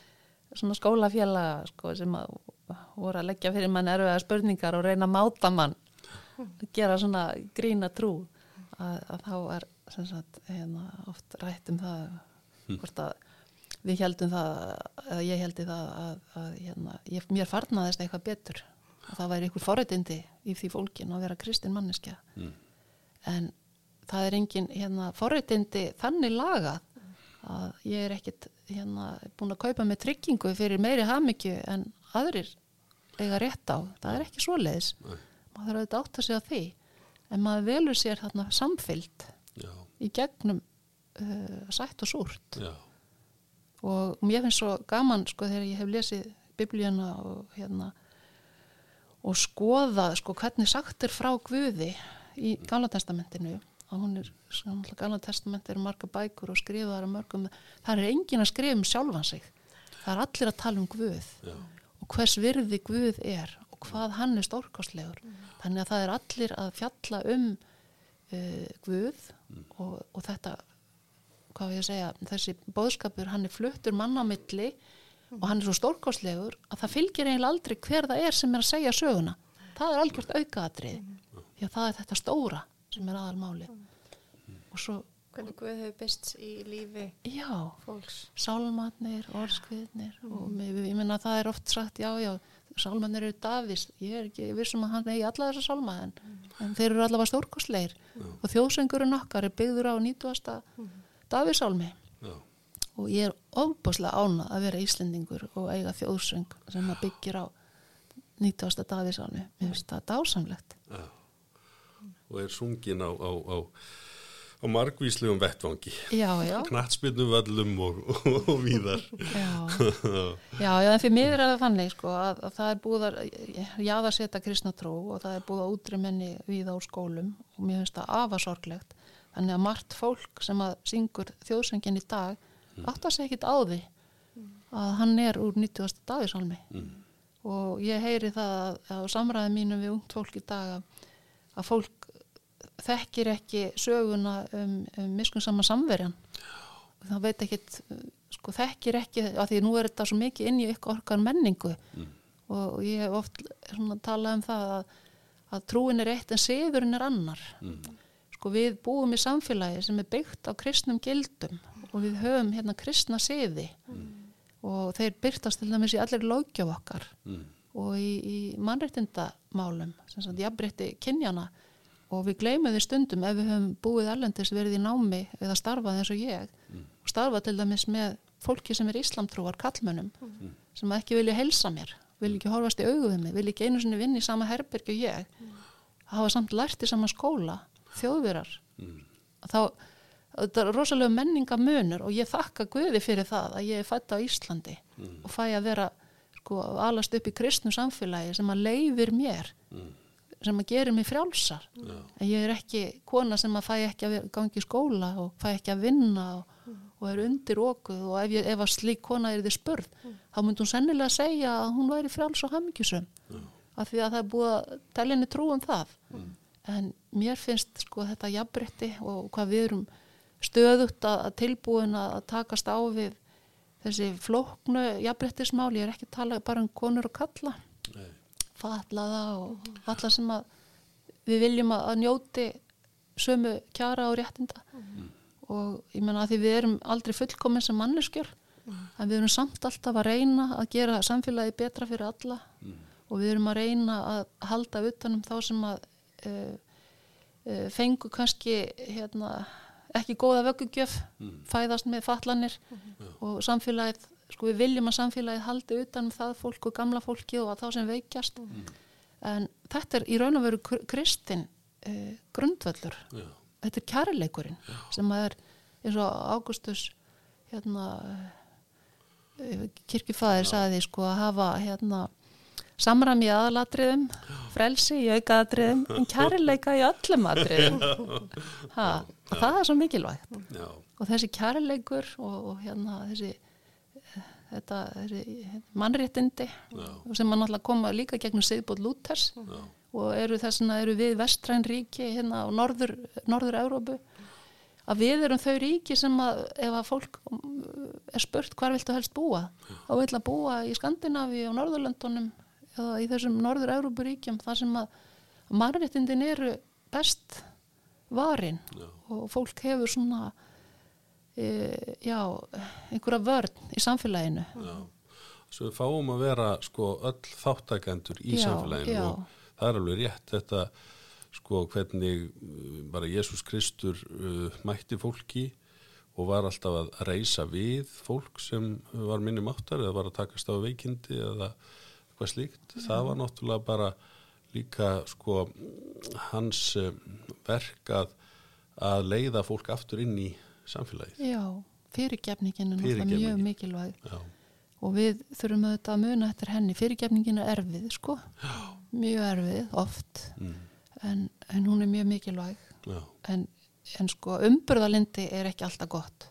svona skólafélaga sko, sem að voru að leggja fyrir mann erfiða spurningar og reyna að máta mann gera svona grína trú að, að þá er sem sagt, hérna, oft rætt um það hvort að við heldum það eða ég heldi það að, að hérna, ég, mér farnaðist eitthvað betur. Að það væri ykkur forréttindi í því fólkin að vera kristin manneskja. En það er engin hérna, forréttindi þannig lagað að ég er ekkit hérna, búin að kaupa með tryggingu fyrir meiri hamingju en aðrir eiga rétt á, það er ekki svoleiðis. Maður þarf auðvitað átt að segja því. En maður velur sér þarna samfyllt já, í gegnum uh, sætt og súrt. Já, og mér finnst svo gaman sko þegar ég hef lesið biblíuna og hérna og skoða sko hvernig sagt er frá Guði í Gamla testamentinu hún er, sko, Gamla testament eru marga bækur og skrifaðar að mörgum. Það er engin að skrifa um sjálfan sig. Það er allir að tala um Guð já, og hvers virði Guð er og hvað hann er stórkostlegur. Þannig að það er allir að fjalla um uh, Guð og, og þetta hvað við að segja, þessi bóðskapur hann er fluttur mann á milli og hann er svo stórkostlegur að það fylgir eiginlega aldrei hver það er sem er að segja söguna. Það er algjört aukaðatrið því að það er þetta stóra sem er aðalmáli og svo, Hvernig Guð hefur byrst í lífi já. fólks. sálmatnir, orðskviðnir og mér- ég menna það er oft sagt já, já, sálmatnir eru Davís ég er ekki vissum að hann eigi alla þessa sálma en, en þeir eru allavega stórkostleir og þjóðsöngurinn okkar er byggður á 90. Davísálmi Já, og ég er ofbáslega ánað að vera Íslendingur og eiga þjóðsöng sem að byggir á 90. Davísálmi mér finnst það dásamlegt. Já. Og er sungin á, á, á, á margvíslegum vettvangi. Knattspilnum völlum og, og, og víðar. já Já, já, en fyrir mig er það þannig sko að, að það er búið að jáðarseta kristna trú og það er búið að útri menni við á skólum og mér finnst það afasorglegt. Þannig að margt fólk sem að syngur þjóðsöngin í dag átt að segja ekkit á því að hann er úr 90. dagisalmi og ég heyri það að á samræði mínum við ungt fólk í dag að, að fólk þekkir ekki söguna um, um miskunnsama samverjan. Það veit ekkit sko þekkir ekki, af því nú er þetta svo mikið inn í ykkur orkar menningu. Og ég hef oft svona talað um það að, að trúin er eitt en siðurinn er annar. Sko við búum í samfélagi sem er byggt á kristnum gildum og við höfum hérna kristna siði. Og þeir byrtast til dæmis í allir lögjöf okkar og í, í mannréttindamálum sem sagt jafnrétti kynjana og við gleymum því stundum ef við höfum búið erlendis verið í námi eða starfað eins og ég. Og starfað til dæmis með fólki sem er íslamtrúar kallmönnum sem ekki vilja helsa mér vilja ekki horfast í augu við mig, vilja ekki einu sinni vinna í sama herbergi og ég. Hafa samt lært í sama skóla þjóðvirar þá þetta er rosalega menningamunur og ég þakka Guði fyrir það að ég er fætt á Íslandi og fæ að vera sko alast upp í kristnu samfélagi sem að leifir mér sem að gera mig frjálsar. En ég er ekki kona sem að fæ ekki að ganga í skóla og fæ ekki að vinna og, og er undir okkuð og ef, ég, ef að slík kona er þið spurð þá myndi hún sennilega segja að hún væri frjáls og hamingjusum af því að það er búið að telja trú um það. En mér finnst sko þetta jafnbretti og hvað við erum stöðugt að að tilbúin að að takast á við þessi flóknu jafnbrettismál, ég er ekki að tala bara um konur og kalla Nei. Fatlaða og alla sem að við viljum að, að njóti sömu kjara og réttinda. Og ég menna að því við erum aldrei fullkomin sem manneskjör en við erum samt alltaf að reyna að gera samfélagi betra fyrir alla. Og við erum að reyna að halda utanum þá sem að uh, uh, fengu kannski hérna, ekki góða vöggugjöf fæðast með fatlanir og samfélagið, sko við viljum að samfélagið haldi utanum það fólk og gamla fólki og að þá sem veikjast. En þetta er í raun og veru kr- kristin uh, grundvöllur. Já. þetta er kærleikurinn sem að er eins og Ágústus hérna uh, kirkjufæðir sagði sko að hafa hérna samræmi í aðalatriðum frelsi í aukaðatriðum en kærleika í öllum atriðum. Ha, og það er svo mikilvægt. Já, og þessi kærleikur og, og hérna þessi eh, þetta, mannréttindi og sem mann alltaf koma líka gegnum Lúters já, og eru þessna eru við vestræn ríki hérna á norður, norður Európu að við erum þau ríki sem að ef að fólk um, er spurt hvar viltu helst búa og vil að búa í Skandinavi og Norðurlöndunum eða í þessum norður Európu ríkjum þar sem að mannréttindin eru best varin Já. og fólk hefur svona já, einhverja vörn í samfélaginu já. Svo við fáum að vera sko öll þáttakendur í Já, samfélaginu já. og það er alveg rétt þetta sko hvernig uh, bara Jésús Kristur uh, mætti fólki og var alltaf að reysa við fólk sem var minni máttar eða var að takast á veikindi eða eitthvað slíkt. Það var náttúrulega bara líka sko hans verk að, að leiða fólk aftur inn í samfélagið. já, fyrirgefningin er náttúrulega mjög mikilvæg. Já, og við þurfum auðvitað að muna eftir henni. Fyrirgefningin er erfið sko. Mjög erfið oft. Mm, en, en hún er mjög mikilvæg. Já, en, en sko umburðalindi er ekki alltaf gott.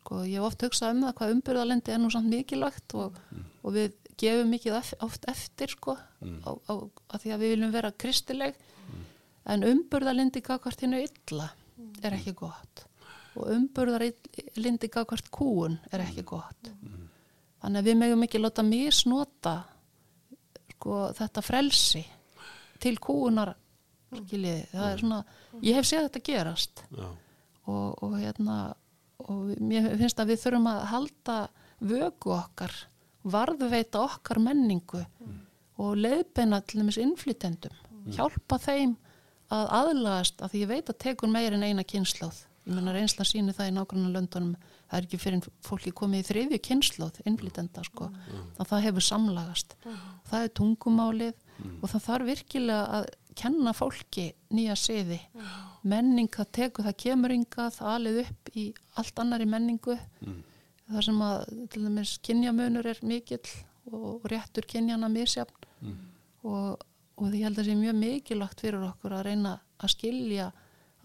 Sko ég hef oft hugsað um það hvað umburðalindi er nú samt mikilvægt og, og við gefum mikið oft eftir sko á, á, að því að við viljum vera kristileg. En umburðalindi kakvart hennu illa er ekki gott og umburðar lindi gafkvært kúun er ekki gott. Þannig að við megum ekki láta misnota sko, þetta frelsi til kúunar skiljiði, það er svona ég hef séð þetta gerast. Já, og, og hérna og mér finnst að við þurfum að halda vögu okkar varðveita okkar menningu og leiðbeina til þess innflytendum hjálpa þeim að aðlagast að því ég veit að tekur meir en eina kynnslóð ég menna reynsla síni það í nákvæmlega löndunum það er ekki fyrir fólki komið í þriðju kynnslóð innflytenda sko. Að það hefur samlagast. Það er tungumálið og það þarf virkilega að kenna fólki nýja siði. Menning það tekur, það kemur yngað alið upp í allt annari menningu. Þar sem að til dæmis kynjamunur er mikill og réttur kynjana misjafn. Og, og ég held að það sé mjög mikilvægt fyrir okkur að reyna að skilja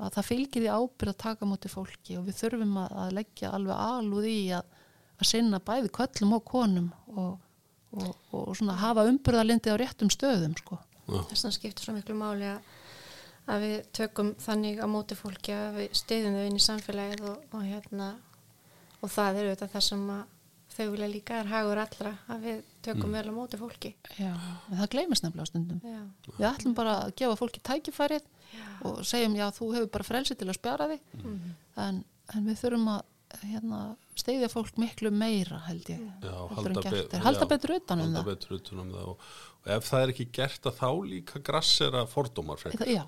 að það fylgir því ábyrð að taka múti fólki og við þurfum að, að leggja alveg alúð í að, að sinna bæði köllum og konum og, og, og svona hafa umbyrðalindi á réttum stöðum sko. þess að skiptir svo miklu máli að, að við tökum þannig á móti fólki að við stiðum þau inn í samfélagið og, og hérna og það er auðvitað það sem að þau vilja líka er hagur allra að við tökum vel á móti fólki. Já, það gleymist nefnilega á stundum. Já, við ætlum bara að gefa fólki tækifærið og segjum já þú hefur bara frelsi til að spjara þig. En, en við þurfum að hérna, steyðja fólk miklu meira held ég já, en be- er. halda já, betur utan um halda það. betur utan um það. Og, og ef það er ekki gert að þá líka grassera fordómar frekar. Það- já,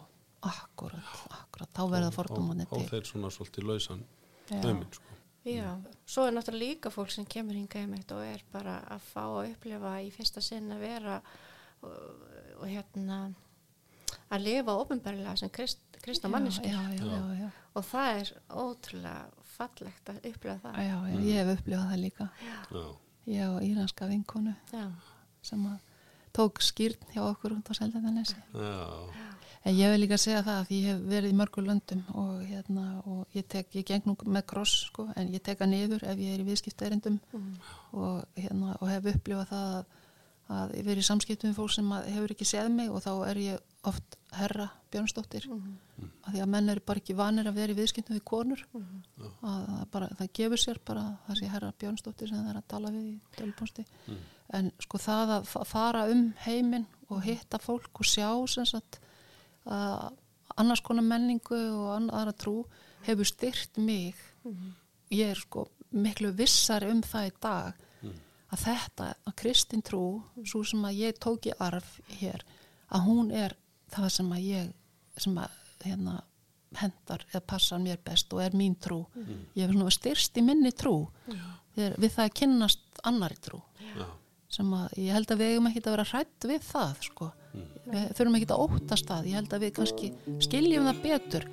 akkurat, akkurat. Þá verða fordómanir og til. þeir svona svolítið lausan Já. döminn sko. Já, svo er náttúrulega líka fólk sem kemur hinga einmitt og er bara að fá að upplifa í fyrsta sinn að vera og, og hérna að lifa ofinbarlega sem krist, kristna manneski já, já, já, já, og það er ótrúlega fallegt að upplifa það. já, já, ég hef upplifað það líka. Já, ég og íranska vinkonu Já, sem að tók skýrn hjá okkur út á Seldaðanesi já, En ég vil líka segja það að ég hef verið í mörgur löndum og, hérna, og ég, tek, ég geng nú með kross sko, en ég teka niður ef ég er í viðskiptaerindum. Og, hérna, og hef upplifað það að, að ég verið í samskiptum við fólk sem að hefur ekki séð mig og þá er ég oft herra Björnsdóttir. Af því að menn eru bara ekki vanir að vera í viðskiptum við konur. Að það, bara, það gefur sér bara sé herra Björnsdóttir sem það er að tala við í tölupósti en sko það að fa- fara um heiminn og hitta fólk og sjá sem sagt að annars konar menningu og aðra trú hefur styrt mig. Ég er sko miklu vissari um það í dag að þetta, að kristin trú svo sem að ég tók í arf hér, að hún er það sem að ég sem að hérna hendar eða passar mér best og er mín trú. Ég hef svona styrst í minni trú. Þegar, við það að kynnast annari trú. Já, sem að ég held að við eigum ekki að vera hrætt við það sko. við þurfum ekki að óttast það. Ég held að við kannski skiljum það betur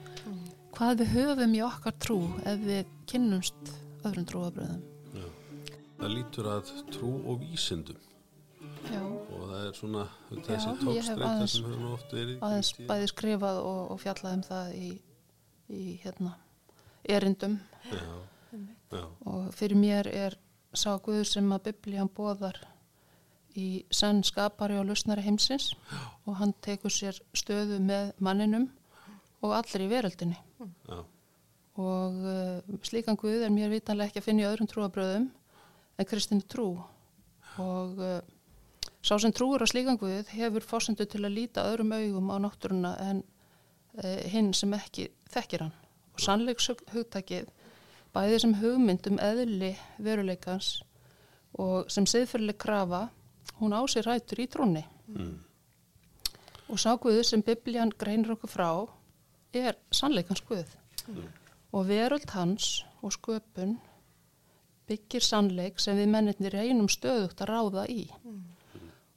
hvað við höfum í okkar trú ef við kynnumst öðrum trúabröðum. Það lítur að trú og vísindum. Já, og það er svona þessi tókstreita aðeins- sem hefur nú oft verið aðeins bæði skrifað og, og fjallað um það í, í hérna erindum. Já, já, og fyrir mér er sá Guður sem að biblían bóðar í senn skapari og lusnari heimsins og hann tekur sér stöðu með manninum og allir í veröldinni. Já, og uh, slíkan Guð er mér vitanlega ekki að finna í öðrum trúabröðum en kristinni trú. Og uh, sá sem trúur á slíkan Guð hefur fórsendu til að líta öðrum augum á náttúruna en uh, hinn sem ekki þekkir hann. Og sannleiks hugtakið bæði sem hugmynd um eðli veruleikans og sem siðferðileg krafa hún á sér rætur í trúnni. Og sá Guð sem biblían greinir okkur frá er sannleikans Guð. Og veröld hans og sköpun byggir sannleik sem við mennirnir reynum stöðugt að ráða í.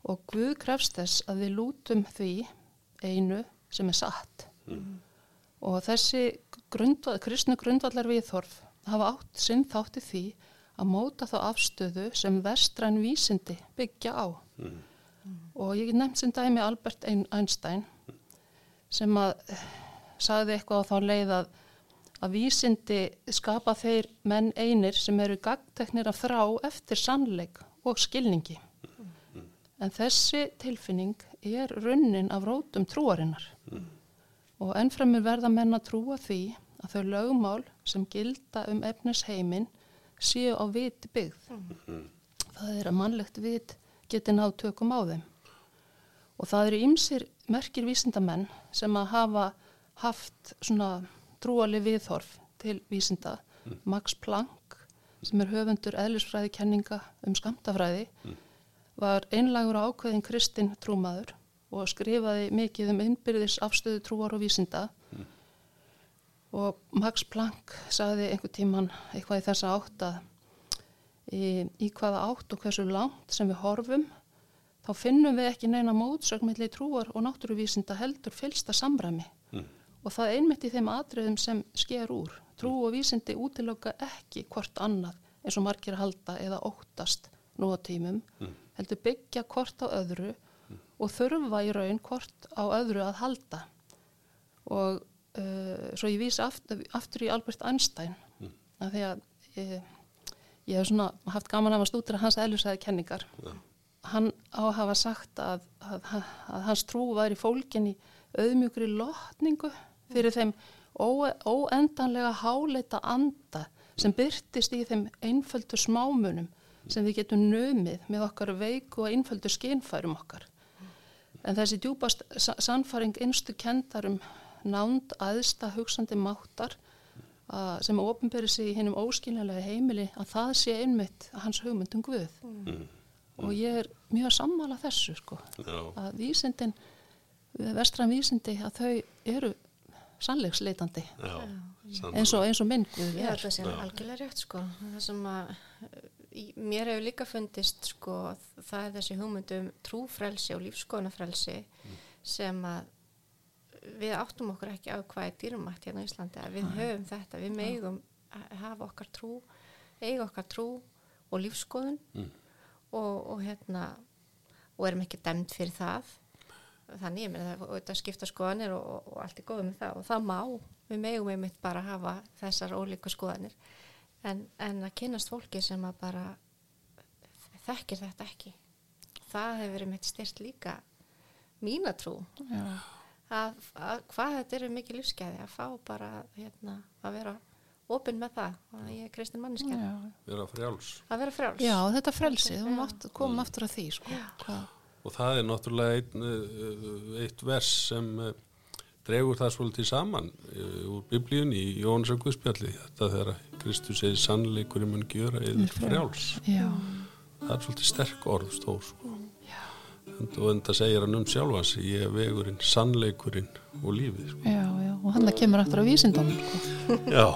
Og Guð krefst þess að við lútum því einu sem er satt. Og þessi grundvað, kristnu grundvallar viðhorf hafa átt sinn þátti því að móta þá afstöðu sem vestræn vísindi byggja á. Og ég get nefnt sem dæmi Albert Ein- Einstein sem að eh, sagði eitthvað á þá leið að, að vísindi skapa þeir menn einir sem eru gagteknir af þrá eftir sannleik og skilningi. En þessi tilfinning er runnin af rótum trúarinnar og ennfremur verða menn að trúa því að þau lögmál sem gilda um efnisheimin séu á viti byggð. Það er að mannlegt vit geti náð tökum á þeim. Og það eru ymsir merkir vísindamenn sem að hafa haft svona trúali viðhorf til vísinda. Max Planck sem er höfundur eðlisfræði kenninga um skamtafræði var einlagur ákveðin kristinn trúmaður og skrifaði mikið um innbyrðis afstöðu trúar og vísinda. Og Max Planck sagði einhver tíman eitthvað í þessa átt að í, í hvaða átt og hversu langt sem við horfum þá finnum við ekki neina mótsögmilli trúar og náttúruvísinda heldur fylsta samræmi og það er einmitt í þeim atriðum sem sker úr. Trú og vísindi útiloka ekki hvort annað eins og margir halda eða óttast nú á tímum, heldur byggja hvort á öðru og þurfa í raun hvort á öðru að halda. Og uh, svo ég vísi aftur, aftur í Albert Einstein, af því að ég, ég hef svona haft gaman að stúdra hans eðlusæði kenningar. Hann á að hafa sagt að, að, að hans trú fólkin í auðmjúkri lotningu fyrir þeim óendanlega háleita anda sem byrtist í þeim einföldu smámunum sem við getum nömið með okkar veiku og einföldu skinfærum okkar. En þessi djúpast sa- sannfæring innstu kendarum nánd aðsta hugsandi máttar að, sem ofinberi sig í hinnum óskiljanlega heimili að það sé einmitt hans hugmyndum Guð. Og ég er mjög sammála þessu sko, Já. að vísindin, vestran vísindi, að þau eru sannleiksleitandi. Já, eins og, eins og minn Guð er. það sé algjörlega rétt sko. Það sem að í, mér hefur líka fundist sko, það er þessi hugmyndum trúfrelsi og lífskoðunafrelsi sem að við áttum okkur ekki á hvað er dýrumætt hérna á Íslandi að við höfum þetta, við megum að hafa okkar trú, eiga okkar trú og lífskoðun og, og hérna og erum ekki dæmt fyrir það þannig ég meina það skipta skoðanir og, og, og allt er góð með það. Og það má, við megum einmitt bara hafa þessar ólíku skoðanir. En, en að kynast fólki sem að bara þekkir þetta ekki. Það hefur verið mitt styrt líka mína trú. Já, að, að hvað þetta eru mikið lífsgæði að fá bara hérna, að vera opinn með það að ég er kristin manneskja. Já. vera frjáls. Að vera frjáls. Já, þetta Já. mátt- komum aftur að því sko. Hvað, og það er náttúrulega einn, eh, eitt vers sem eh, dregur það svolítið saman eh, úr biblíun í Jóhannes Guðspjalli þetta þegar Kristus segir sannleikurinn mun gjöra yfir frjáls. Já, það er svolítið sterk orð stór sko. En- og enda segir hann um sjálfans ég er vegurinn, sannleikurinn og lífið. Sko. já, já, og hann kemur aftur á vísindunum sko. já,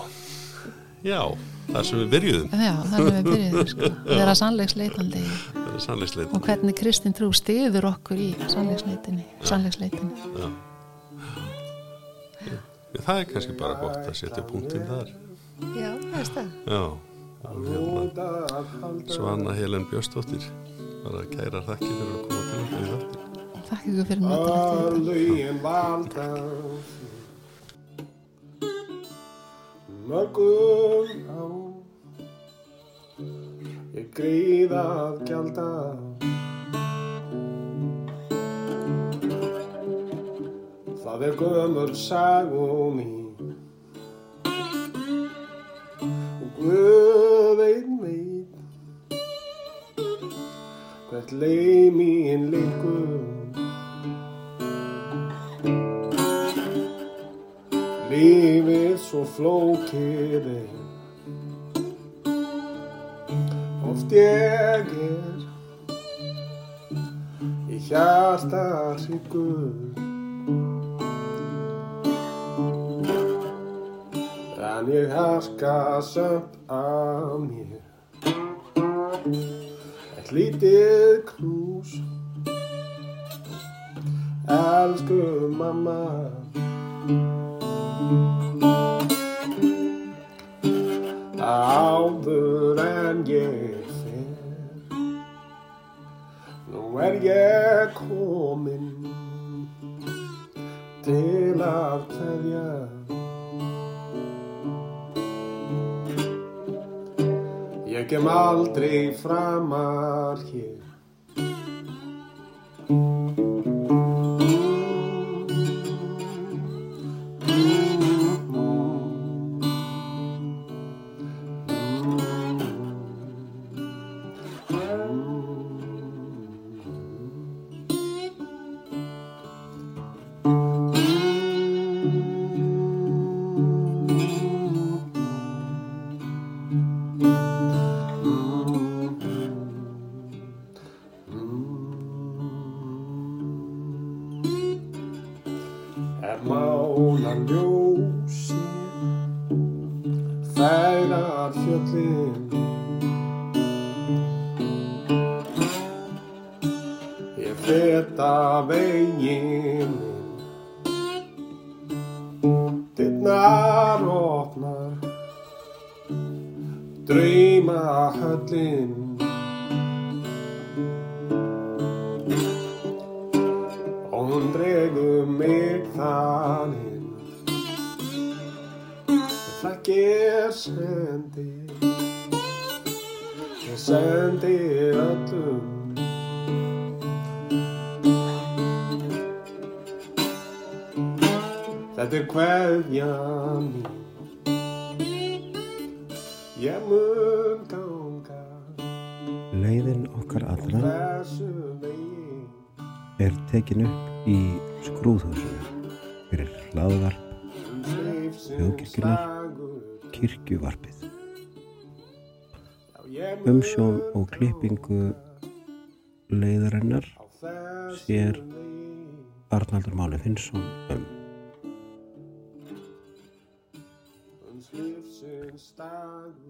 já þar sem við byrjuðum. Já, þannig við byrjuðum sko. vera sannleiksleitandi. Og hvernig kristin trú stiður okkur í sannleiksleitinni, sannleiksleitinni. já. Já, það er kannski bara gott að setja punktinn þar. Já, það er það já hérna Svana Helen Björnsdóttir bara kæra þakki fyrir að koma til þáttir ykkur fyrir nöttin mörgum. Á ég gríð að gjalda. Það er gömur sagum mín og Guð einn veit hvert leið mín liggur Lífið svo flókið er. Oft ég er Í hjarta hryggur. En ég harka samt af mér. Eitt lítið knús. Elsku mamma áður en ég fer nú er ég komin til að kveðja. Ég kem aldrei framar hér ég sendi öllum. Þetta er hverja mín. Ég mun ganga Leiðin okkar allra er tekin upp í skrúðhúsinu fyrir hlaðvarp Þjóðkirkjunnar, kirkjuvarpið. Umsjón og klippingu leiðarinnar sér Arnaldur Máli Finnsson um.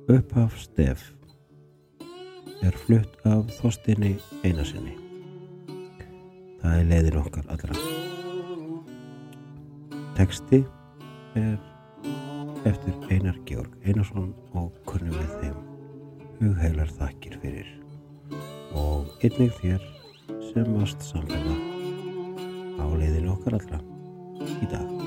Upphaf stef er flutt af Þorstinni Einarsinni. Það er leiðin okkar allra. Teksti er eftir Einar Georg Einarsson og kunnum við þeim hugheilar þakkir fyrir og einnig þér sem varst samlega á leiðinu okkar allra í dag.